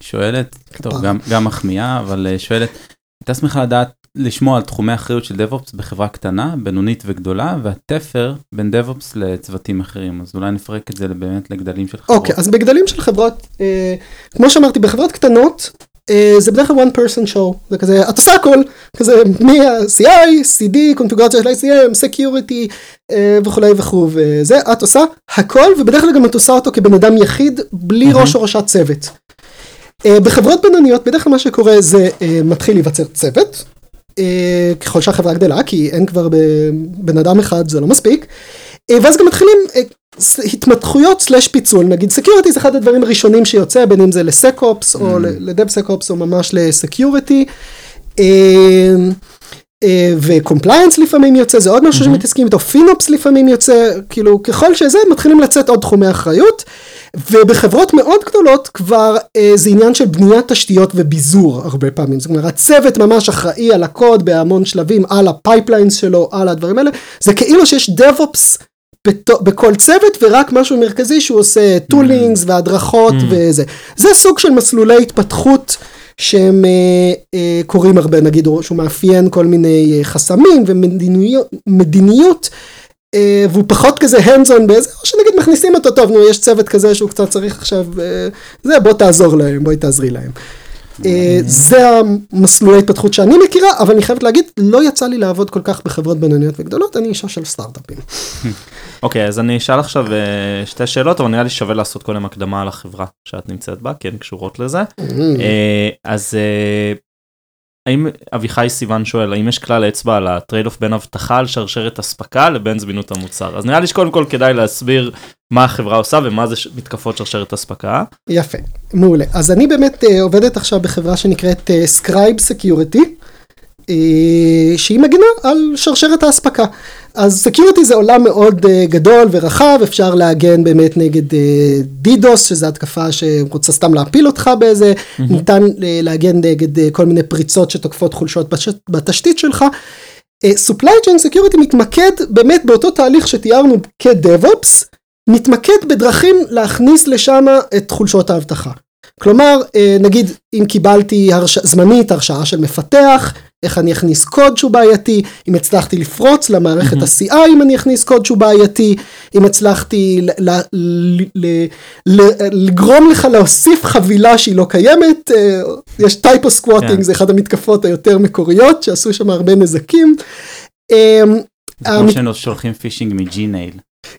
שואלת, טוב. גם- גם מחמיאה, אבל שואלת, הייתה שמחה לדעת, לשמוע על תחומי אחריות של DevOps בחברה קטנה, בינונית וגדולה, והתפר בין DevOps לצוותים אחרים, אז אולי נפרק את זה באמת לגדלים של חברות. אוקיי, אז בגדלים של חברות, אה, כמו שאמרתי, בחברות קטנות, אה, זה בדרך כלל one person show, זה כזה, את עושה הכל, כזה מ-CI, CD, קונפיגרציה של ICM, security אה, וכולי וכו', וזה, את עושה הכל, ובדרך כלל גם את עושה אותו כבן אדם יחיד, בלי מהמם. ראש או ראשת צוות. אה, בחברות בינוניות, בדרך כלל מה שקורה זה אה, מתחיל להיווצר צוות, אה, ככל שהחברה גדלה, כי אין כבר בן אדם אחד, זה לא מספיק. אה, ואז גם מתחילים ס- התמחויות slash פיצול, נגיד security זה אחד הדברים הראשונים שיוצא, בין אם זה ל SecOps או ל DevSecOps או ממש ל security. ו compliance לפעמים יוצא, זה עוד משהו שמתעסקים איתו, FinOps לפעמים יוצא, כאילו ככל שזה מתחילים לצאת עוד תחומי אחריות. ובחברות מאוד גדולות כבר אה, זה עניין של בניית תשתיות וביזור הרבה פעמים, זאת אומרת הצוות ממש אחראי על הקוד בהמון שלבים, על ה pipelines שלו, על הדברים האלה, זה כאילו שיש DevOps בכל צוות ורק משהו מרכזי שהוא עושה toolings והדרכות Mm. וזה. זה סוג של מסלולי התפתחות שהם אה, אה, קורים הרבה, נגיד שהוא מאפיין כל מיני אה, חסמים ומדיניות. אה, והוא פחות כזה hands on באיזה, או שנגיד מכניסים אותו טוב, נו יש צוות כזה שהוא קצת צריך עכשיו, אה, זה בוא תעזור להם, בואי תעזרי להם. אה, זה המסלולי התפתחות שאני מכירה, אבל אני חייבת להגיד, לא יצא לי לעבוד כל כך בחברות בינוניות וגדולות, אני אישה של סטארט-אפים. אוקיי, אז אני אשאל עכשיו שתי שאלות, אבל נראה לי שווה לעשות קודם הקדמה על החברה שאת נמצאת בה, כי הן קשורות לזה. אז האם אביחי סיוון שואל האם יש כלל אצבע על ה trade-off בין אבטחה על שרשרת אספקה לבין זמינות המוצר? אז נראה לי שקודם כל כדאי להסביר מה החברה עושה ומה זה מתקפות שרשרת אספקה. יפה מעולה. אז אני באמת uh, עובדת עכשיו בחברה שנקראת Scribe אה, שהיא מגינה על שרשרת האספקה. אז security זה עולם מאוד uh, גדול ורחב, אפשר להגן באמת נגד דידוס, uh, שזה התקפה שרוצה סתם להפיל אותך באיזה, mm-hmm. ניתן להגן נגד כל מיני פריצות שתוקפות חולשות בש... בתשתית שלך. Supply chain security מתמקד באמת באותו תהליך שתיארנו כ-DevOps, מתמקד בדרכים להכניס לשם את חולשות האבטחה. כלומר, נגיד אם קיבלתי הרש... זמנית הרשאה של מפתח, איך אני אכניס קוד שהוא בעייתי, אם הצלחתי לפרוץ למערכת mm-hmm. ה-CI אם אני אכניס קוד שהוא בעייתי, אם הצלחתי לגרום לך להוסיף חבילה שהיא לא קיימת, אה, יש typosquatting, כן. זה אחד המתקפות היותר מקוריות שעשו שם הרבה נזקים. אמ, כמו שהם שולחים פישינג מג'ינייל.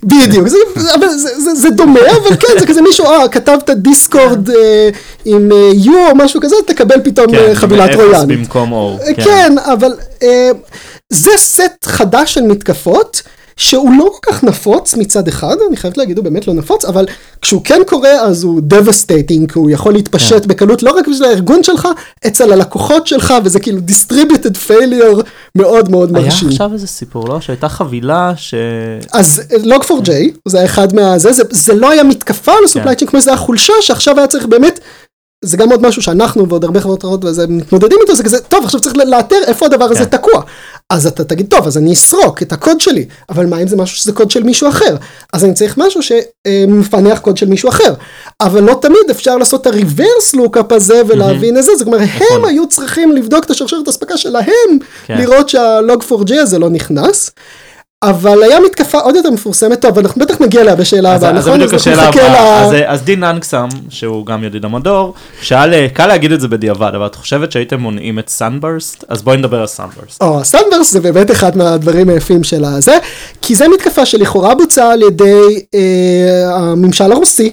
בדיוק, זה, זה, זה, זה דומה, אבל כן, זה כזה מישהו, אה, כתבת דיסקורד אה, עם אה, U או משהו כזה, תקבל פתאום כן, אה, חבילה טרויאנית. כן, במקום אור. כן, כן אבל אה, זה סט חדש של מתקפות. שהוא לא כל כך נפוץ מצד אחד, אני חייבת להגיד הוא באמת לא נפוץ, אבל כשהוא כן קורה אז הוא devastating, הוא יכול להתפשט yeah. כן. בקלות לא רק בשביל הארגון שלך, אצל הלקוחות שלך, וזה כאילו distributed failure מאוד מאוד מרשים. היה עכשיו איזה סיפור, לא? שהייתה חבילה ש... אז log4j, זה היה אחד מה... זה, זה, זה לא היה מתקפה על ה-supply chain, yeah. כמו שזה החולשה שעכשיו היה צריך באמת זה גם עוד משהו שאנחנו ועוד הרבה חברות אחרות מתמודדים איתו, זה כזה, טוב, עכשיו צריך לאתר איפה הדבר הזה כן. תקוע. אז אתה תגיד, טוב, אז אני אסרוק את הקוד שלי, אבל מה אם זה משהו שזה קוד של מישהו אחר? אז אני צריך משהו שמפענח קוד של מישהו אחר. אבל לא תמיד אפשר לעשות את ה-reverse lookup הזה ולהבין את זה, זאת אומרת, הם נכון. היו צריכים לבדוק את השרשרת אספקה שלהם, כן. לראות שה-log4j הזה לא נכנס. אבל היה מתקפה עוד יותר מפורסמת, טוב, אנחנו בטח נגיע אליה בשאלה הבאה, נכון? אז זה בדיוק השאלה הבאה. אז, אז דין אנקסם, שהוא גם ידיד המדור, שאל, אה, קל להגיד את זה בדיעבד, אבל את חושבת שהייתם מונעים את Sunburst? אז בואי נדבר על Sunburst. או, Sunburst זה באמת אחד מהדברים היפים של הזה, כי זה מתקפה שלכאורה בוצעה על ידי אה, הממשל הרוסי,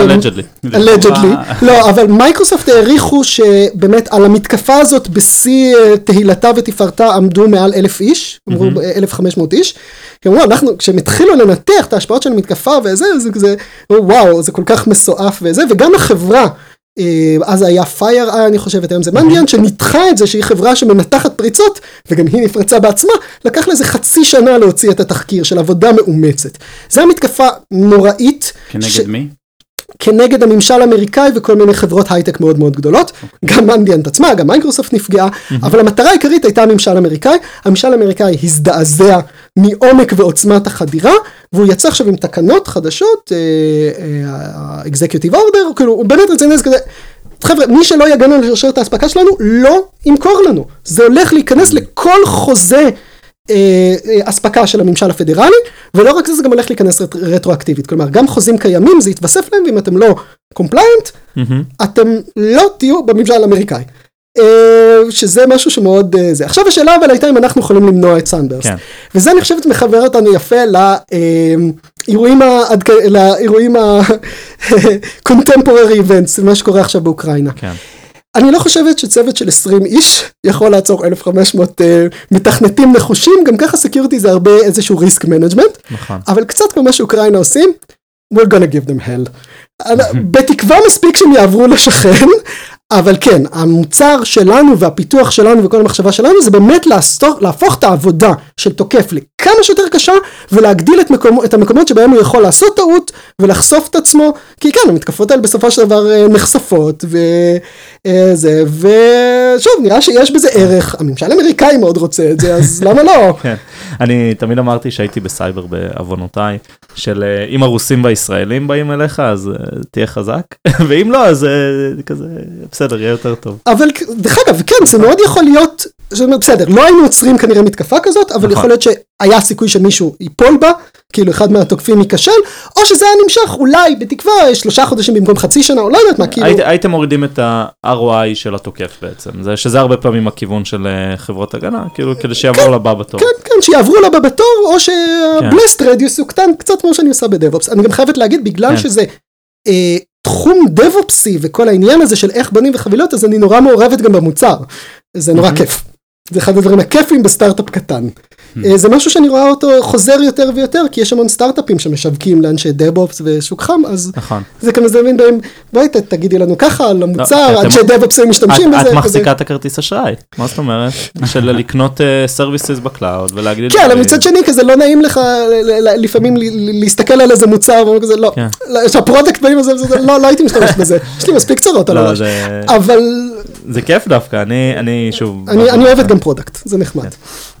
allegedly. Mm-hmm. allegedly. לא, אבל מייקרוסופט העריכו שבאמת על המתקפה הזאת בשיא אה, תהילתה ותפארתה עמדו מעל אלף איש, אמרו אלף חמש מאות איש. כי אמרו, אנחנו, כשהם התחילו לנתח את ההשפעות של המתקפה וזה, זה כזה, וואו, זה כל כך מסועף וזה, וגם החברה. אה, אז היה FireEye אני חושבת היום זה Mandiant שניתחה את זה שהיא חברה שמנתחת פריצות וגם היא נפרצה בעצמה לקח לזה חצי שנה להוציא את התחקיר של עבודה מאומצת. זה המתקפה נוראית. כנגד ש... מי? כנגד הממשל האמריקאי וכל מיני חברות הייטק מאוד מאוד גדולות, okay. אוקיי. גם Mandiant עצמה, גם מייקרוסופט נפגעה, mm-hmm. אבל המטרה העיקרית הייתה הממשל האמריקאי, הממשל האמריקאי הזדעזע מעומק ועוצמת החדירה, והוא יצא עכשיו עם תקנות חדשות, executive uh, order, uh, כאילו הוא באמת רציני לזה כזה, חבר'ה, מי שלא יגן על שרשרת האספקה שלנו, לא ימכור לנו, זה הולך להיכנס לכל חוזה אה, אה, אספקה של הממשל הפדרלי, ולא רק זה, זה גם הולך להיכנס רטרואקטיבית. כלומר, גם חוזים קיימים, זה יתווסף להם, ואם אתם לא compliant, mm-hmm. אתם לא תהיו בממשל האמריקאי. אה, שזה משהו שמאוד זה. עכשיו השאלה אבל הייתה אם אנחנו יכולים למנוע את Sunburst. כן. וזה אני חושבת מחבר אותנו יפה לאירועים, לאירועים ה-contemporary events, מה שקורה עכשיו באוקראינה. כן. אני לא חושבת שצוות של 20 איש יכול לעצור 1,500 uh, אה, מתכנתים נחושים, גם ככה security זה הרבה איזשהו risk management, נכון. אבל קצת כמו מה שאוקראינה עושים, we're gonna give them hell. בתקווה מספיק שהם יעברו לשכן, אבל כן, המוצר שלנו והפיתוח שלנו וכל המחשבה שלנו זה באמת לעסור, להפוך את העבודה של תוקף לכמה שיותר קשה ולהגדיל את המקומות שבהם הוא יכול לעשות טעות ולחשוף את עצמו, כי כן, המתקפות האלה בסופו של דבר אה, נחשפות וזה, אה, ושוב, נראה שיש בזה ערך, הממשל האמריקאי מאוד רוצה את זה, אז למה לא? כן, אני תמיד אמרתי שהייתי בסייבר בעוונותיי, של אה, אם הרוסים והישראלים באים אליך אז תהיה חזק, ואם לא אז כזה בסדר, יהיה יותר טוב. אבל דרך אגב, כן, זה מאוד יכול להיות, בסדר, לא היינו עוצרים כנראה מתקפה כזאת, אבל נכון. יכול להיות שהיה סיכוי שמישהו ייפול בה, כאילו אחד מהתוקפים ייכשל, או שזה היה נמשך אולי בתקווה שלושה חודשים במקום חצי שנה, או לא יודעת מה, כאילו, היית- הייתם מורידים את ה-ROI של התוקף בעצם, זה שזה הרבה פעמים הכיוון של אה, חברות הגנה, כאילו כדי שיעבור לבא בתור. כן, כן, שיעברו לבא בתור, או שה blast radius הוא קטן, קצת כמו שאני עושה ב DevOps. אני גם חייבת להגיד, בגלל כן. שזה אה, תחום דאב-אופסי וכל העניין הזה של איך בונים וחבילות, אז אני נורא מעורבת גם במוצר. זה נורא. כיף. זה אחד הדברים הכיפים בסטארט-אפ קטן. אה, זה משהו שאני רואה אותו חוזר יותר ויותר, כי יש המון סטארט-אפים שמשווקים לאנשי DevOps ושוק חם, אז נכון. זה כזה זה מין בהם, בואי תגידי לנו ככה על המוצר, אתם- אנשי DevOps היו משתמשים בזה. את. מחזיקה את הכרטיס אשראי, מה זאת אומרת? של לקנות services ב cloud ולהגיד... כן, אבל אה, מצד שני כזה לא נעים לך לפעמים להסתכל על איזה מוצר ואומר כזה לא, כן. לא, שה product באים לזה, לא, לא הייתי משתמש בזה, יש לי מספיק צרות על לא, הראש, אבל זה כיף דווקא, אני, אני שוב... אני אני אוהבת גם product, זה נחמד.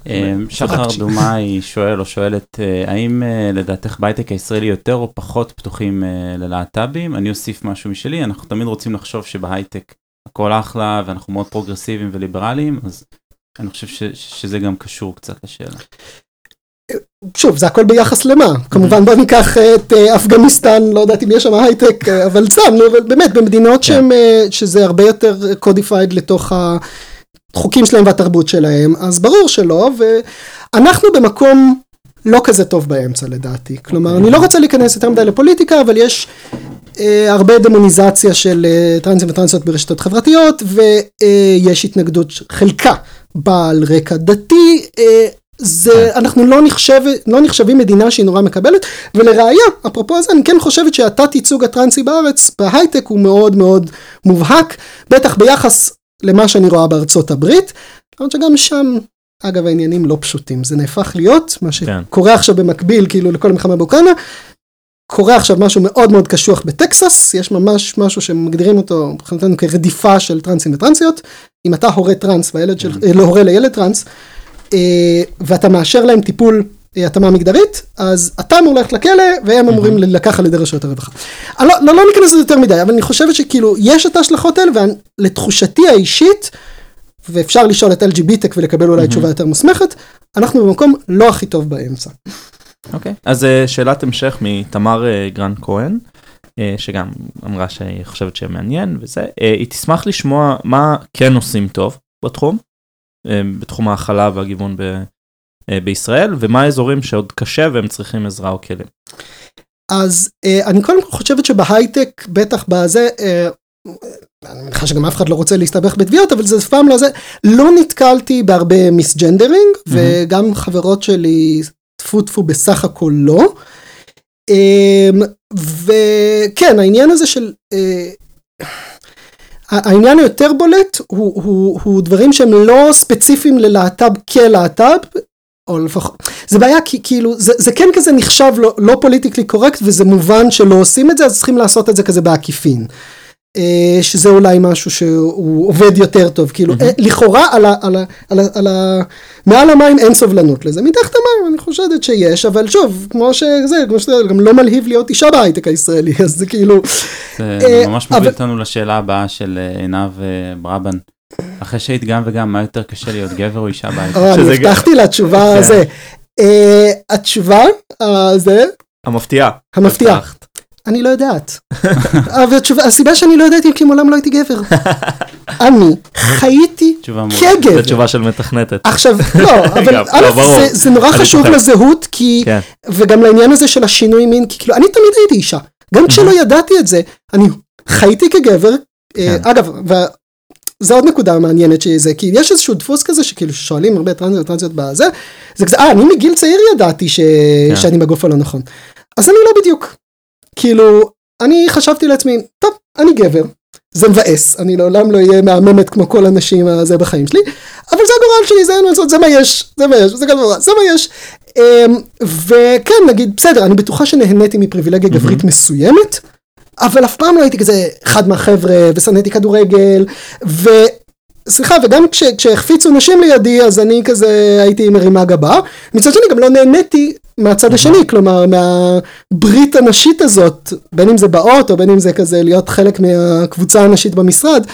אה, שחר. דומאי שואל או שואלת, אה, האם אה, לדעתך בהייטק הישראלי יותר או פחות פתוחים ללהט"בים? אני אוסיף משהו משלי, אנחנו תמיד רוצים לחשוב שבהייטק הכל אחלה ואנחנו מאוד פרוגרסיביים וליברליים, אז אני חושב ש- שזה גם קשור קצת לשאלה. שוב, זה הכל ביחס למה, כמובן בוא ניקח את אה, אפגניסטן, לא יודעת אם יש שם הייטק, אה, אבל סתם, באמת במדינות כן. שהם, אה, שזה הרבה יותר codified לתוך החוקים שלהם והתרבות שלהם, אז ברור שלא, ואנחנו במקום לא כזה טוב באמצע לדעתי, כלומר אני לא רוצה להיכנס יותר מדי לפוליטיקה, אבל יש אה, הרבה דמוניזציה של אה, טרנסים וטרנסיות ברשתות חברתיות, ויש התנגדות, חלקה באה על רקע דתי, אה, זה, אנחנו לא, נחשב, לא נחשבים מדינה שהיא נורא מקבלת, ולראיה, אפרופו זה, אני כן חושבת שהתת ייצוג הטרנסי בארץ, בהייטק הוא מאוד מאוד מובהק, בטח ביחס למה שאני רואה בארצות הברית, למרות שגם שם, אגב העניינים לא פשוטים, זה נהפך להיות, מה כן. שקורה עכשיו במקביל, כאילו לכל המלחמה באוקראינה, קורה עכשיו משהו מאוד מאוד קשוח בטקסס, יש ממש משהו שמגדירים אותו מבחינתנו כרדיפה של טרנסים וטרנסיות, אם אתה הורה טרנס והילד של, אה, לא הורה לילד טרנס, ואתה מאשר להם טיפול אה, התאמה מגדרית, אז אתה אמור ללכת לכלא, והם אמורים לקח על ידי רשויות הרווחה. לא, לא, לא ניכנס לזה יותר מדי, אבל אני חושבת שכאילו, יש את ההשלכות האלה, ולתחושתי האישית, ואפשר לשאול את LGBTech ולקבל אולי תשובה יותר מוסמכת, אנחנו במקום לא הכי טוב באמצע. אוקיי. אז אה, שאלת המשך מתמר אה, גרן כהן, אה, שגם אמרה שהיא חושבת שמעניין וזה, אה, היא תשמח לשמוע מה כן עושים טוב בתחום, אה, בתחום ההכלה והגיוון ב, אה, בישראל, ומה האזורים שעוד קשה והם צריכים עזרה או כלים. אז אה, אני קודם כל חושבת שבהייטק, בטח בזה, אה, אני מניחה שגם אף אחד לא רוצה להסתבך בתביעות, אבל זה אף פעם לא זה, לא נתקלתי בהרבה misgendering, וגם חברות שלי, טפו טפו בסך הכל לא. אה, וכן, העניין הזה של... העניין היותר בולט הוא, הוא, הוא דברים שהם לא ספציפיים ללהט"ב כלהט"ב, או לפחות, זה בעיה כי כאילו, זה, זה כן כזה נחשב לא, לא politically correct וזה מובן שלא עושים את זה, אז צריכים לעשות את זה כזה בעקיפין. אה, שזה אולי משהו שהוא עובד יותר טוב, כאילו, אה, לכאורה על ה, על ה, על ה, על ה, מעל המים אין סובלנות לזה, מתחת המים אני חושדת שיש, אבל שוב, כמו שזה, כמו שזה, גם לא מלהיב להיות אישה בהייטק הישראלי, אז זה כאילו, זה אה, ממש מוביל אבל- אותנו לשאלה הבאה של עינב ברבן. אחרי שהיית גם וגם, מה יותר קשה להיות גבר או אישה בהייטק? אני הבטחתי לתשובה כן. הזה. אה, התשובה, זה, המפתיעה. המפתיעה. אני לא יודעת. אבל התשובה, הסיבה שאני לא יודעת היא כי מעולם לא הייתי גבר. אני חייתי. כגבר. זו תשובה של מתכנתת. עכשיו, לא, אבל א', לא, ברור. זה- זה נורא חשוב. לזהות, כי, כן. וגם לעניין הזה של השינוי מין, כי כאילו, אני תמיד הייתי אישה. גם כשלא ידעתי את זה, אני חייתי כגבר, אה, כן. אגב, וזו עוד נקודה מעניינת שזה, כי יש איזשהו דפוס כזה שכאילו שואלים הרבה טרנסיות וטרנסיות בזה, זה כזה, אה, אני מגיל צעיר ידעתי ש... כן. שאני בגוף הלא נכון. אז אני לא בדיוק. כאילו, אני חשבתי לעצמי, טוב, אני גבר, זה מבאס, אני לעולם לא אהיה מהממת כמו כל הנשים הזה בחיים שלי, אבל זה הגורל שלי, זה אין מה לעשות, זה מה יש, זה מה יש, זה גם נורא, זה מה יש. אמ, וכן, נגיד, בסדר, אני בטוחה שנהניתי מפריבילגיה גברית מסוימת, אבל אף פעם לא הייתי כזה אחד מהחבר'ה, ושנאתי כדורגל, ו... סליחה, וגם כש, כשהחפיצו נשים לידי, אז אני כזה הייתי מרימה גבה. מצד שני, גם לא נהניתי מהצד השני, כלומר, מהברית הנשית הזאת, בין אם זה באות, או בין אם זה כזה להיות חלק מהקבוצה הנשית במשרד,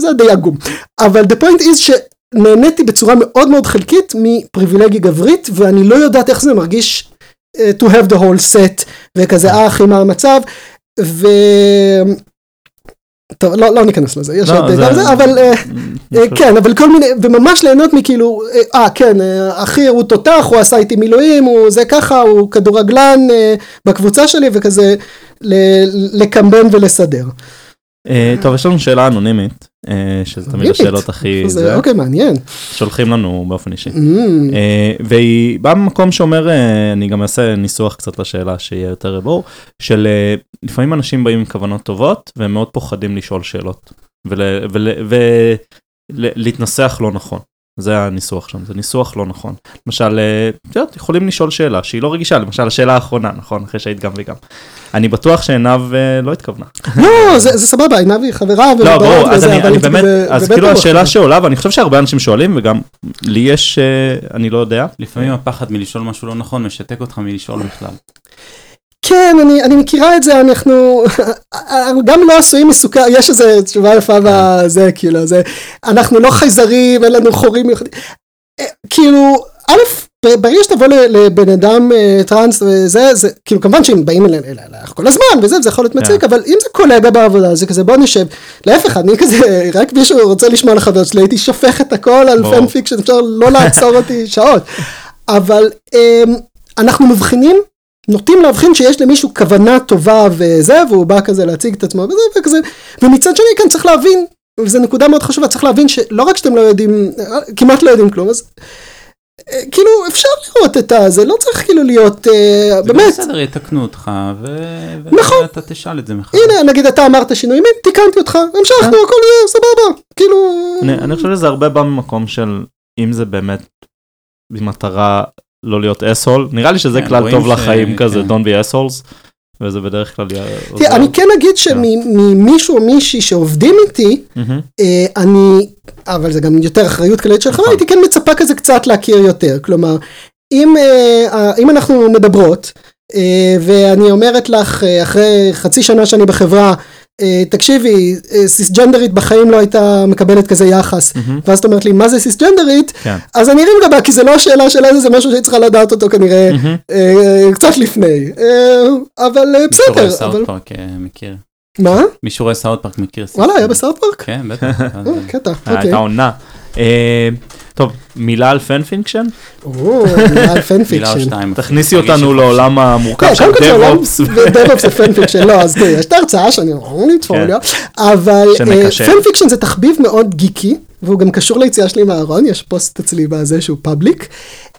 זה די עגום. אבל the point is שנהניתי בצורה מאוד מאוד חלקית מפריבילגיה גברית, ואני לא יודעת איך זה מרגיש uh, to have the whole set, וכזה אה אחי מה המצב, ו... טוב, לא, לא ניכנס לזה, יש לא, עוד זה- גם זה, אבל אה, אה, כן, אבל כל מיני, וממש ליהנות מכאילו, אה, אה, כן, אה, אחי הוא תותח, הוא עשה איתי מילואים, הוא זה ככה, הוא כדורגלן אה, בקבוצה שלי, וכזה ל- לקמבן ולסדר. אה, טוב, יש לנו שאלה אנונימית, אה, שזה תמיד? השאלות הכי... זה אוקיי, מעניין. שולחים לנו באופן אישי. Mm, אה, והיא באה ממקום שאומר, אני גם אעשה ניסוח קצת לשאלה שיהיה יותר ברור, של לפעמים אנשים באים עם כוונות טובות והם מאוד פוחדים לשאול שאלות ולהתנסח לא נכון. זה הניסוח שם, זה ניסוח לא נכון. למשל, אה, את יודעת, יכולים לשאול שאלה שהיא לא רגישה, למשל השאלה האחרונה, נכון? אחרי שהיית גם וגם. אני בטוח שעינב אה, לא התכוונה. לא, זה זה סבבה, עינב היא חברה, לא, ברור, אז אני אני באמת, אז כאילו. השאלה שעולה, ואני חושב שהרבה אנשים שואלים, וגם לי יש, אה, אני לא יודע, לפעמים הפחד מלשאול משהו לא נכון משתק אותך מלשאול בכלל. כן, אני, אני מכירה את זה, אנחנו גם לא עשויים מסוכר, יש איזו תשובה יפה בזה, כאילו, זה, אנחנו לא חייזרים, אין לנו חורים מיוחדים. אה, כאילו, א', ברגע שתבוא לבן אדם אה, טראנס וזה, זה, כאילו, כמובן שהם באים אלינו אליך כל הזמן וזה, וזה יכול להיות מציק, אבל אם זה קולגה בעבודה, זה כזה, בוא נשב, להפך, אני כזה, רק מישהו רוצה לשמוע על החבר שלי, הייתי שופך את הכל על. fan fiction, אפשר לא לעצור אותי שעות. אבל אמ, אנחנו מבחינים נוטים להבחין שיש למישהו כוונה טובה וזה, והוא בא כזה להציג את עצמו וזה, וכזה, ומצד שני כן צריך להבין, וזו נקודה מאוד חשובה, צריך להבין שלא רק שאתם לא יודעים, כמעט לא יודעים כלום, אז אה, כאילו אפשר לראות את הזה, לא צריך כאילו להיות, אה, זה באמת, בסדר, יתקנו אותך, ו- נכון. ואתה תשאל את זה מחר. הנה נגיד אתה אמרת שינויים, תיקנתי אותך, המשכנו, הכל יהיה סבבה, כאילו, אני, אני חושב שזה הרבה בא ממקום של אם זה באמת במטרה לא להיות אסהול, נראה לי שזה כן, כלל טוב לחיים כזה, כן. don't be assholes, וזה בדרך כלל יהיה... תראה, אני כן אגיד שממישהו או מישהי שעובדים איתי. אה, אני, אבל זה גם יותר אחריות כללית שלך, נכון. הייתי כן מצפה כזה קצת להכיר יותר, כלומר, אם, אה, אם אנחנו מדברות, אה, ואני אומרת לך אחרי חצי שנה שאני בחברה, תקשיבי, אה, סיסג'נדרית בחיים לא הייתה מקבלת כזה יחס, מהמם. ואז את אומרת לי, מה זה סיסג'נדרית? כן. אז אני ארים גבה, כי זה לא השאלה של איזה, זה משהו שהיא צריכה לדעת אותו כנראה מהמם. אה, קצת לפני, אה, אבל אה, מי שרואה בסדר, South Park אה, מכיר. מה? מי שרואה South Park מכיר. וואלה, היה. ב South Park? כן, בטח. אה, אה, קטע, אה, אוקיי. הייתה עונה. אה, טוב, מילה על fan fiction? או, מילה על fan. שתיים. תכניסי אותנו. לעולם המורכב כן, של זה עולם, DevOps. ו-DevOps זה fan fiction, לא, אז תראי, יש את ההרצאה שאני אמור לתפור כן. לי, אבל שנקשר. fan fiction זה תחביב מאוד גיקי, והוא גם קשור ליציאה שלי מהארון, יש פוסט אצלי בזה שהוא public.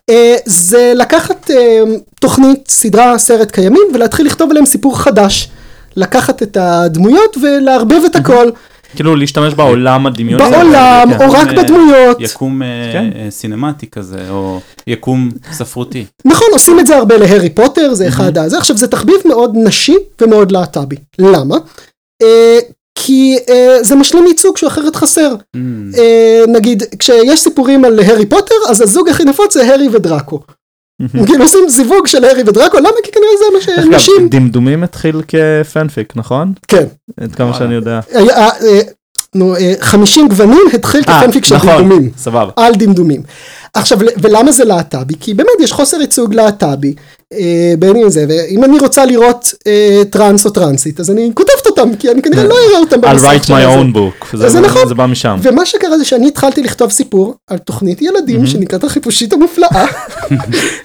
אה, זה לקחת אה, תוכנית, סדרה, סרט קיימים, ולהתחיל לכתוב עליהם סיפור חדש. לקחת את הדמויות ולערבב את הכל, כאילו להשתמש בעולם הדמיוני. בעולם, כן. או רק אה, בדמויות. יקום אה, כן. אה, סינמטי כזה, או יקום ספרותי. נכון, עושים את זה הרבה להארי פוטר, זה אחד הזה. עכשיו, זה תחביב מאוד נשי ומאוד להט"בי. למה? אה, כי אה, זה משלים ייצוג שהוא אחרת חסר. Mm, אה, נגיד, כשיש סיפורים על הארי פוטר, אז הזוג הכי נפוץ זה הארי ודראקו. כאילו עושים זיווג של הארי ודראקו, למה? כי כנראה זה מה שנשים... דמדומים התחיל כפנפיק, נכון? כן. עד כמה. שאני יודע. היה, אה, אה, נו, אה, 50 גוונים התחיל אה, כפנפיק של נכון, דמדומים. סבבה. על דמדומים. עכשיו, ולמה זה להט"בי? כי באמת יש חוסר ייצוג להט"בי, אה, בין אם זה, ואם אני רוצה לראות אה, טרנס או טרנסית, אז אני כותבת אותם, כי אני כנראה לא אראה אותם I'll במסך write של my own book. זה- זה נכון. זה בא משם. ומה שקרה זה שאני התחלתי לכתוב סיפור על תוכנית ילדים שנקראת החיפושית המופלאה,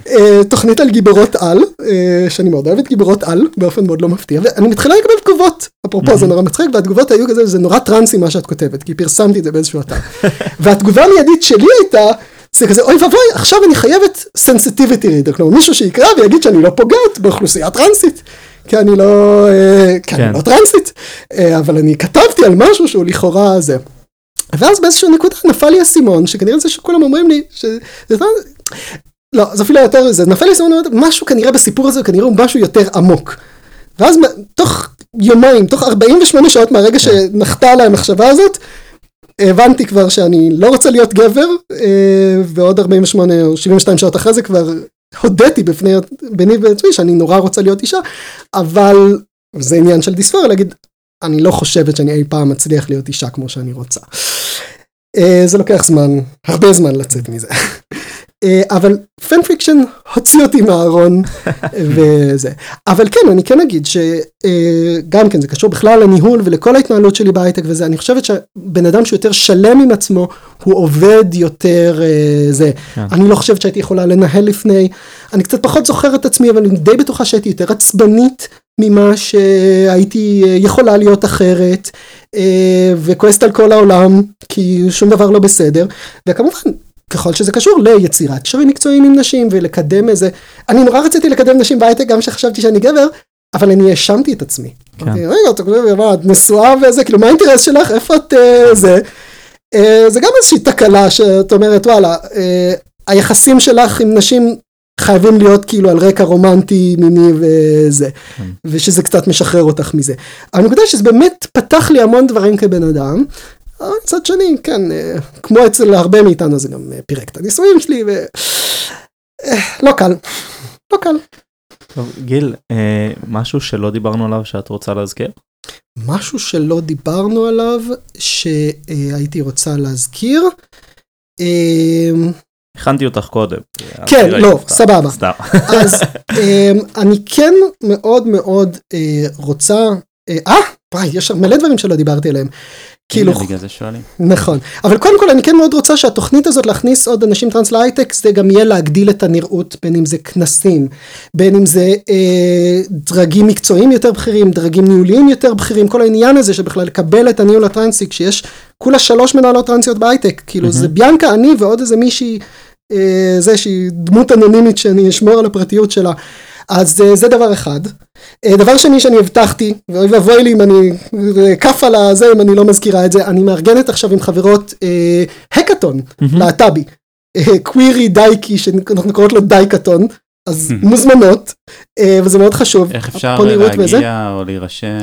אה, תוכנית על גיבורות על, אה, שאני מאוד אוהבת גיבורות על, באופן מאוד לא מפתיע, ואני מתחילה לקבל תגובות, אפרופו זה נורא מצחיק, והתגובות היו כזה, זה נורא טרנסי מה שאת כותבת, כי פרסמתי את זה באיזשהו אתר. והתגובה המיידית שלי הייתה, זה כזה אוי ואבוי, עכשיו אני חייבת sensitivity reader, כלומר מישהו שיקרא ויגיד שאני לא פוגעת באוכלוסייה טרנסית. כי אני לא, אה, כי כן. אני לא טרנסית, אה, אבל אני כתבתי על משהו שהוא לכאורה זה. ואז באיזושהי נקודה נפל לי האסימון, שכנראה זה שכולם אומרים לי, שזה טרנס- לא, זה אפילו יותר מזה, נפל לי האסימון, משהו כנראה בסיפור הזה, כנראה הוא משהו יותר עמוק. ואז תוך יומיים, תוך 48 שעות מהרגע שנחתה עליי המחשבה הזאת, הבנתי כבר שאני לא רוצה להיות גבר, אה, ועוד 48 או 72 שעות אחרי זה כבר הודיתי בפני, ביני ובעצמי שאני נורא רוצה להיות אישה, אבל זה עניין של דיספוריה להגיד, אני לא חושבת שאני אי פעם מצליח להיות אישה כמו שאני רוצה. אה, זה לוקח זמן, הרבה זמן לצאת מזה. אה, אבל fan fiction הוציא אותי מהארון וזה. אבל כן, אני כן אגיד שגם כן זה קשור בכלל לניהול ולכל ההתנהלות שלי בהייטק וזה, אני חושבת שבן אדם שיותר שלם עם עצמו, הוא עובד יותר זה. כן. אני לא חושבת שהייתי יכולה לנהל לפני, אני קצת פחות זוכר את עצמי, אבל אני די בטוחה שהייתי יותר עצבנית ממה שהייתי יכולה להיות אחרת, וכועסת על כל העולם, כי שום דבר לא בסדר, וכמובן ככל שזה קשור ליצירת קשרים מקצועיים עם נשים ולקדם איזה, אני נורא רציתי לקדם נשים בהייטק גם שחשבתי שאני גבר, אבל אני האשמתי את עצמי. כן. רגע, אתה חושב, מה, את נשואה וזה, כאילו, מה האינטרס שלך, איפה את אה, זה? אה, זה גם איזושהי תקלה שאת אומרת, וואלה, אה, היחסים שלך עם נשים חייבים להיות כאילו על רקע רומנטי מיני וזה, כן. ושזה קצת משחרר אותך מזה. הנקודה שזה באמת פתח לי המון דברים כבן אדם, אבל מצד שני, כן, אה, כמו אצל הרבה מאיתנו זה גם אה, פירק את הנישואים שלי, ולא אה, קל, לא קל. טוב, גיל, משהו שלא דיברנו עליו שאת רוצה להזכיר? משהו שלא דיברנו עליו שהייתי רוצה להזכיר. הכנתי אותך קודם. כן, לא, סבבה. סתם. אז אני כן מאוד מאוד רוצה, אה, וואי, יש מלא דברים שלא דיברתי עליהם. כאילו, בגלל זה שואלים. נכון, אבל קודם כל אני כן מאוד רוצה שהתוכנית הזאת להכניס עוד אנשים טרנס להייטק זה גם יהיה להגדיל את הנראות בין אם זה כנסים, בין אם זה אה, דרגים מקצועיים יותר בכירים, דרגים ניהוליים יותר בכירים, כל העניין הזה שבכלל לקבל את הניהול הטרנסי כשיש כולה שלוש מנהלות טרנסיות בהייטק, כאילו mm-hmm. זה ביאנקה, אני ועוד איזה מישהי, אה, זה שהיא דמות אנונימית שאני אשמור על הפרטיות שלה. אז אה, זה דבר אחד. אה, דבר שני שאני הבטחתי, ואוי ואבוי לי אם אני כף על הזה אם אני לא מזכירה את זה, אני מארגנת עכשיו עם חברות אה, הקאטון להט"בי. קווירי דייקי שאנחנו קוראות לו דייקאטון. אז מוזמנות, וזה מאוד חשוב. איך אפשר להגיע או להירשם?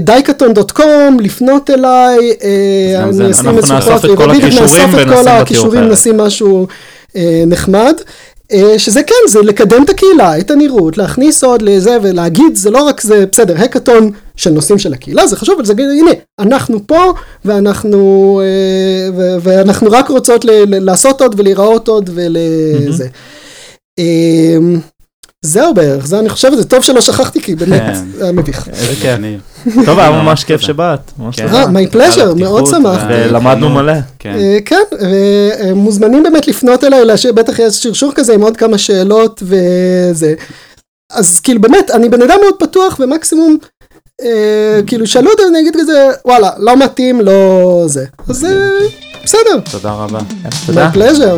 דייקאטון.קום, לפנות אליי, אני אשים את כל הכישורים, נשים משהו נחמד. אה, שזה כן, זה לקדם את הקהילה, את הנראות, להכניס עוד לזה ולהגיד, זה לא רק זה, בסדר, הקאטון של נושאים של הקהילה, זה חשוב, אבל זה, הנה, אנחנו פה, ואנחנו, אה, ואנחנו רק רוצות לעשות עוד ולהיראות עוד ולזה. Mm-hmm. זהו בערך, זה אני חושב, זה טוב שלא שכחתי, כי באמת, כן. זה היה מביך. איזה כיף. טוב, היה ממש כיף שבאת. מי פלז'ר, מאוד שמחתי. ולמדנו מלא. כן, אה, כן מוזמנים באמת לפנות אליי, בטח יש שרשור כזה עם עוד כמה שאלות וזה. אז כאילו באמת, אני בן אדם מאוד פתוח, ומקסימום, אה, כאילו שאלו אותי, אני אגיד כזה, וואלה, לא מתאים, לא זה. אז בסדר. תודה רבה. תודה. מי פלז'ר.